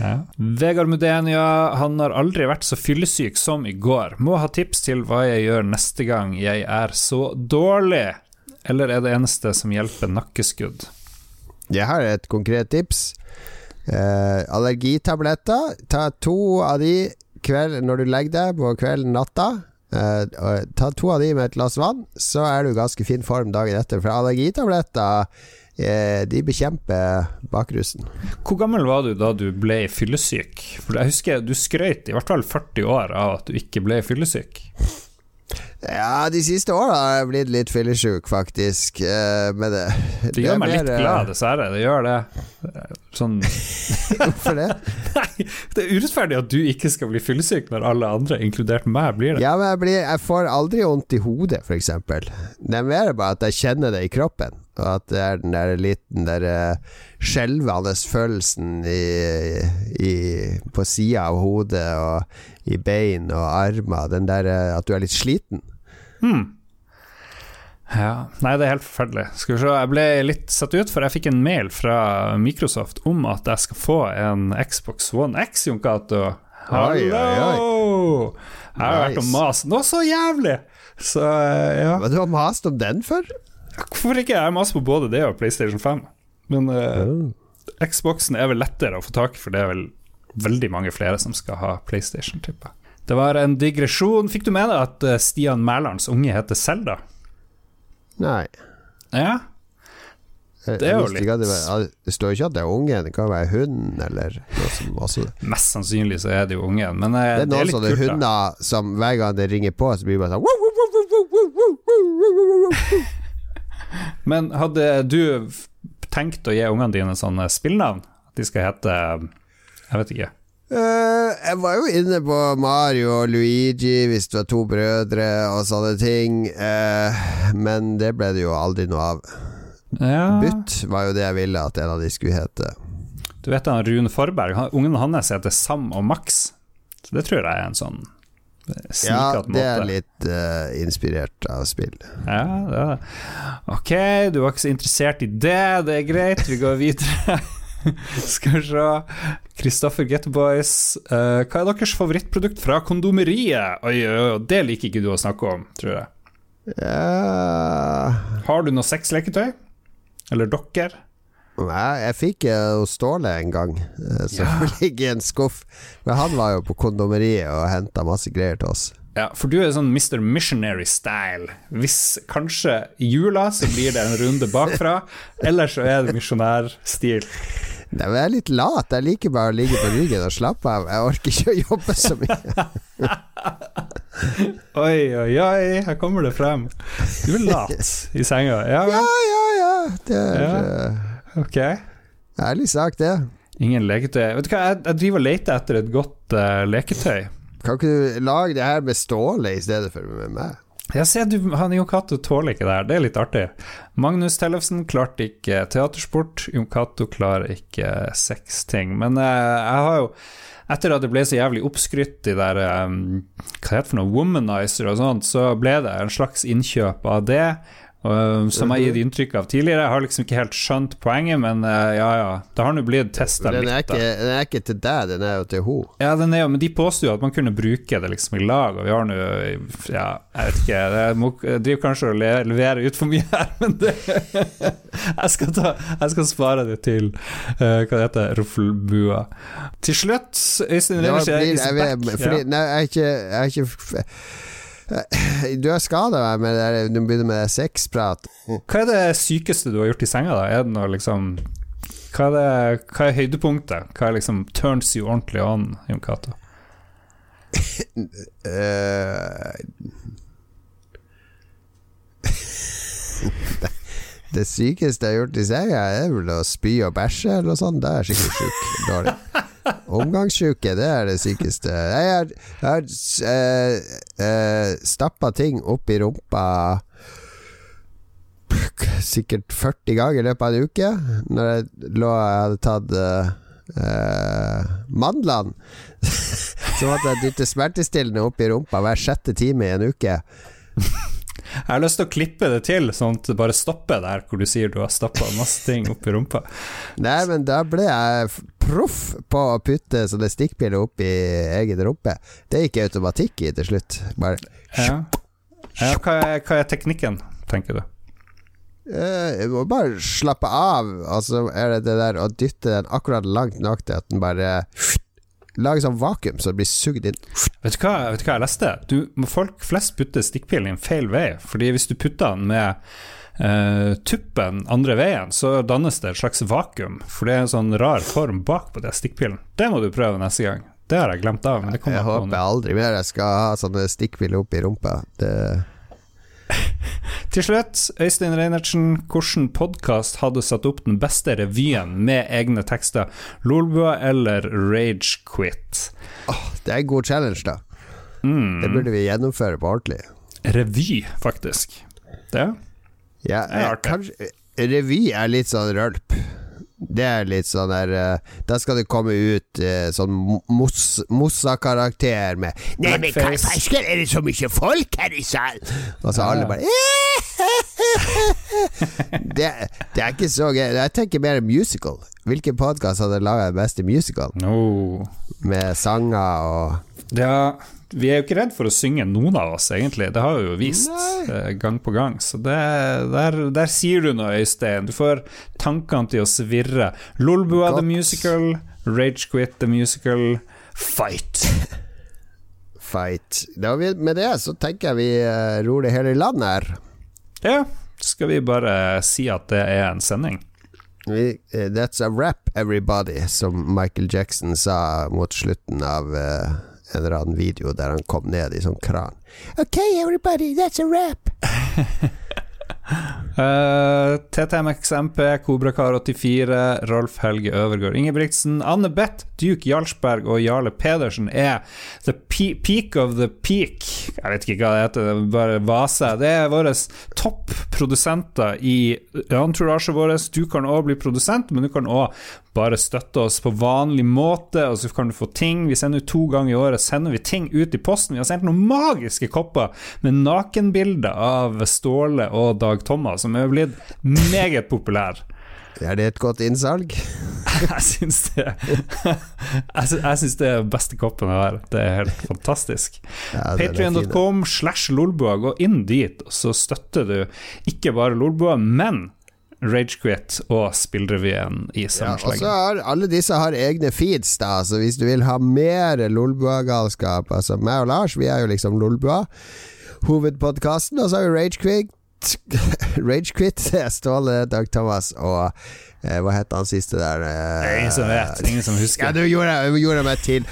Ja. Vegard Mudenia, han har aldri vært så fyllesyk som i går. Må ha tips til hva jeg gjør neste gang jeg er så dårlig. Eller er det eneste som hjelper nakkeskudd? Jeg har et konkret tips. Eh, allergitabletter. Ta to av de kveld, når du legger deg på kvelden natta. Uh, ta to av de med et glass vann, så er du i ganske fin form dagen etter. For allergitabletter uh, de bekjemper bakrusen. Hvor gammel var du da du ble fyllesyk? For jeg husker du skrøt i hvert fall 40 år av at du ikke ble fyllesyk. Ja, de siste åra har jeg blitt litt fyllesyk, faktisk. Eh, men det, Det gjør meg litt mer, eh, glad, dessverre. Det gjør det. Sånn [LAUGHS] Hvorfor det? Nei, det er urettferdig at du ikke skal bli fyllesyk når alle andre, inkludert meg, blir det. Ja, men jeg, blir, jeg får aldri vondt i hodet, f.eks. Det er mer bare at jeg kjenner det i kroppen. Og at det er den der liten der eh, skjelvende følelsen i, i, på sida av hodet og i bein og armer. Den der eh, at du er litt sliten. Hmm. Ja, Nei, det er helt forferdelig. Skal vi se, Jeg ble litt satt ut, for jeg fikk en mail fra Microsoft om at jeg skal få en Xbox One X, Jon Cato. Hallo! Jeg har vært og mast noe så jævlig! Så eh, ja. Men du har mast om den før? Hvorfor ikke? Jeg maser på både det og PlayStation 5. Men eh, Xboxen er vel lettere å få tak i, for det er vel veldig mange flere som skal ha PlayStation, tipper jeg. Det var en digresjon. Fikk du med deg at Stian Mælands unge heter Selda? Nei. Ja? Det er jo litt det, var, det, står jo ikke at det er ungen, det kan være hunden eller noe som også. Mest sannsynlig så er det jo ungen, men det, det er, noen sånne hunder som hver gang det ringer på, så blir det bare sånn Men hadde du tenkt å gi ungene dine sånne spillnavn? At de skal hete jeg vet ikke. Uh, jeg var jo inne på Mario og Luigi hvis du var to brødre og sånne ting, uh, men det ble det jo aldri noe av. Ja. Bytt var jo det jeg ville at en av de skulle hete. Du vet han Rune Forberg, han, ungen hans heter Sam og Max. Så det tror jeg er en sånn Ja, det er litt uh, inspirert av spill. Ja, det er det. Ok, du var ikke så interessert i det, det er greit, vi går videre. [LAUGHS] [LAUGHS] Skal vi se Kristoffer Getboys. Uh, hva er deres favorittprodukt fra kondomeriet? Oi, oi, oi, det liker ikke du å snakke om, tror jeg. Ja Har du noe sexleketøy? Eller dokker? Nei, jeg fikk jo Ståle en gang, eh, som Ja. [LAUGHS] ligger i en skuff. Men han var jo på kondomeriet og henta masse greier til oss. Ja, for du er sånn Mr. Missionary style. Hvis kanskje i jula så blir det en runde bakfra, [LAUGHS] eller så er det misjonærstil. Nei, men jeg er litt lat. Jeg liker bare å ligge på ryggen og slappe av. Jeg orker ikke å jobbe så mye. [LAUGHS] Oi, oi, oi, her kommer det frem. Du er lat [LAUGHS] i senga. Ja, Ja, ja, ja. Det er Ja. eh, ok. ærlig sagt, det. Ingen leketøy. Vet du hva, jeg, jeg driver og leter etter et godt uh, leketøy. Kan ikke du lage det her med Ståle i stedet for med meg? Jeg ser du, han Jon Cato tåler ikke det her, det er litt artig. Magnus Tellefsen klarte ikke teatersport, Jon Cato klarer ikke seks ting. Men eh, jeg har jo, etter at det ble så jævlig oppskrytt, de der um, Hva heter det for noe, womanizer og sånt, så ble det en slags innkjøp av det. Og, som jeg har gitt inntrykk av tidligere. Jeg har liksom ikke helt skjønt poenget, men eh, ja ja. Det har nå blitt testa Den litt. ikke, den er ikke til deg, den er jo til henne. Ja, den er jo, men de påsto jo at man kunne bruke det liksom i lag, og vi har nå Ja, jeg vet ikke. Jeg, må, jeg driver kanskje og le- leverer ut for mye her, [LAUGHS] men det Jeg skal, ta, jeg skal spare det til uh, Hva det heter ruffelbua. Til slutt, Øystein Det jeg Revers er jeg, jeg, jeg jeg, back. jeg er ikke, jeg er ikke f- Du har skada med det der Du begynner med sexprat. Hva er det sykeste du har gjort i senga, da? Er det noe liksom hva er, det, hva er høydepunktet? Hva er liksom turns you ordentlig on, Jon Cato? [LAUGHS] Eh, [LAUGHS] det sykeste jeg har gjort i senga, er vel å spy og bæsje eller noe sånt. Da er jeg skikkelig sjuk. Dårlig. Omgangssjuke, det er det sykeste. Jeg har, har uh, uh, stappa ting opp i rumpa sikkert 40 ganger i løpet av en uke. Når jeg lå Jeg hadde tatt uh, mandlene. [LAUGHS] Så måtte jeg dytte smertestillende opp i rumpa hver sjette time i en uke. Jeg har lyst til å klippe det til, sånn at det bare stopper der hvor du sier du har stappa masse ting opp i rumpa. Nei, men da ble jeg proff på å putte sånne stikkpiller opp i egen rumpe. Det gikk automatikk i til slutt. Bare Ja. Ja, hva, er, hva er teknikken, tenker du? Jeg må bare slappe av, og så er det det der å dytte den akkurat langt nok til at den bare Lager sånn vakuum så det blir sugd inn. Vet du hva, vet du hva jeg leste? Du, folk flest putter stikkpillen feil vei. Fordi hvis du putter den med eh, tuppen andre veien, så dannes det et slags vakuum. For det er en sånn rar form bak på den stikkpillen. Det må du prøve neste gang. Det har jeg glemt av. Men det kommer Jeg håper aldri mer jeg skal ha sånne stikkpiller opp i rumpa. Det Til slutt, Øystein Reinertsen, hvilken podkast hadde satt opp den beste revyen med egne tekster? Lolbua eller Ragequit? Oh, Det er en god challenge, da. Mm. Det burde vi gjennomføre på ordentlig. Revy, faktisk. Det? Ja, Det er eh, artig. kanskje Revy er litt sånn rølp. Det er litt sånn der eh, Da skal det komme ut eh, sånn Mossa-karakter med Nei, men hva farsken, er det så mye folk her i salen? Og så alle bare [LAUGHS] det, det er ikke så gøy. Jeg tenker mer musical. Hvilken podkast hadde laga den beste musical? No. Med sanger og Ja, vi er jo ikke redd for å synge, noen av oss, egentlig. Det har vi jo vist Nei. eh, gang på gang. Så det, der, der sier du noe, Øystein. Du får tankene til å svirre. Lolbua the Musical, musical, Ragequit the musical, fight. [LAUGHS] fight. Da med det så tenker jeg vi eh, ror det hele i land her. Ja, skal vi bare si at det er en sending? Eh, that's a wrap, everybody, som Michael Jackson sa mot slutten av uh, en eller annen video der han kom ned i sånn kran. Ok, everybody, that's a wrap. [LAUGHS] Uh, TTMXMP, Kobrakar84, Rolf Helge Øvergård Ingebrigtsen, Anne Beth, Duke Jarlsberg og Jarle Pedersen er the pe peak of the peak. Jeg vet ikke hva det heter, det bare vase. Det er våre topp-produsenter i entouraget vår. Du kan òg bli produsent, men du kan òg bare støtte oss på vanlig måte, og så kan du få ting. Vi sender ut to ganger i året sender vi ting ut i posten. Vi har sendt noen magiske kopper med nakenbilder av Ståle og Dag Thomas, som er blitt meget populær. [LAUGHS] Er det et godt innsalg? [LAUGHS] jeg syns det [LAUGHS] Jeg syns det er beste koppen jeg har. Det er helt fantastisk. Ja, Patrion.com slash lolbua. Gå inn dit, og så støtter du ikke bare Lolbua, men Ragequit og Spillrevyen i samme ja, så Har, alle disse har egne feeds, da, så hvis du vil ha mer Lolbua-galskap Altså meg og Lars, vi er jo liksom Lolbua. Hovedpodkasten, og så har vi Ragequit. Ragequit, [LAUGHS] [LAUGHS] Ståle, Dag Thomas og Eh, hva het han siste der? Eh, ingen som vet, ingen som husker. Ja, du gjorde, du gjorde meg til.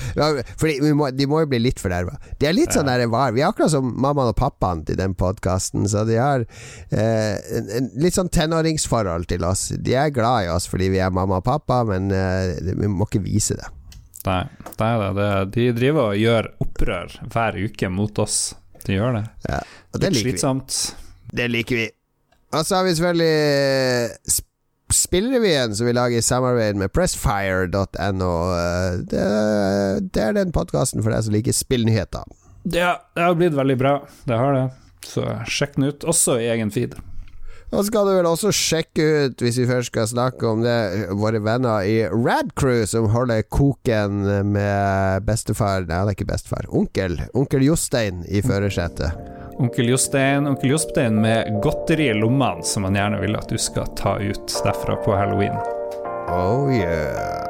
Fordi må, De må jo bli litt forderva. De er litt sånn der var. Vi er akkurat som mammaen og pappaen til den podkasten, så de har eh, en, en, litt sånn tenåringsforhold til oss. De er glad i oss fordi vi er mamma og pappa, men eh, vi må ikke vise det. Nei, det er det. De driver og gjør opprør hver uke mot oss. De gjør det. Ja, det litt slitsomt. Det liker vi. Og så har vi selvfølgelig spillrevyen som vi lager i samarbeid med pressfire.no. Eh, det, det, er den podkasten for deg som liker spillnyheter. Det, det har blitt veldig bra, det har det. Så sjekk den ut, også i egen feed. Og skal du vel også sjekke ut, hvis vi først skal snakke om det, våre venner i Radcrew som holder koken med bestefar Nei, han er ikke bestefar. Onkel. Onkel Jostein i førersetet. Onkel Jostein, onkel Jostein med godteri i lommene som han gjerne vil at du skal ta ut derfra på halloween. Oh yeah.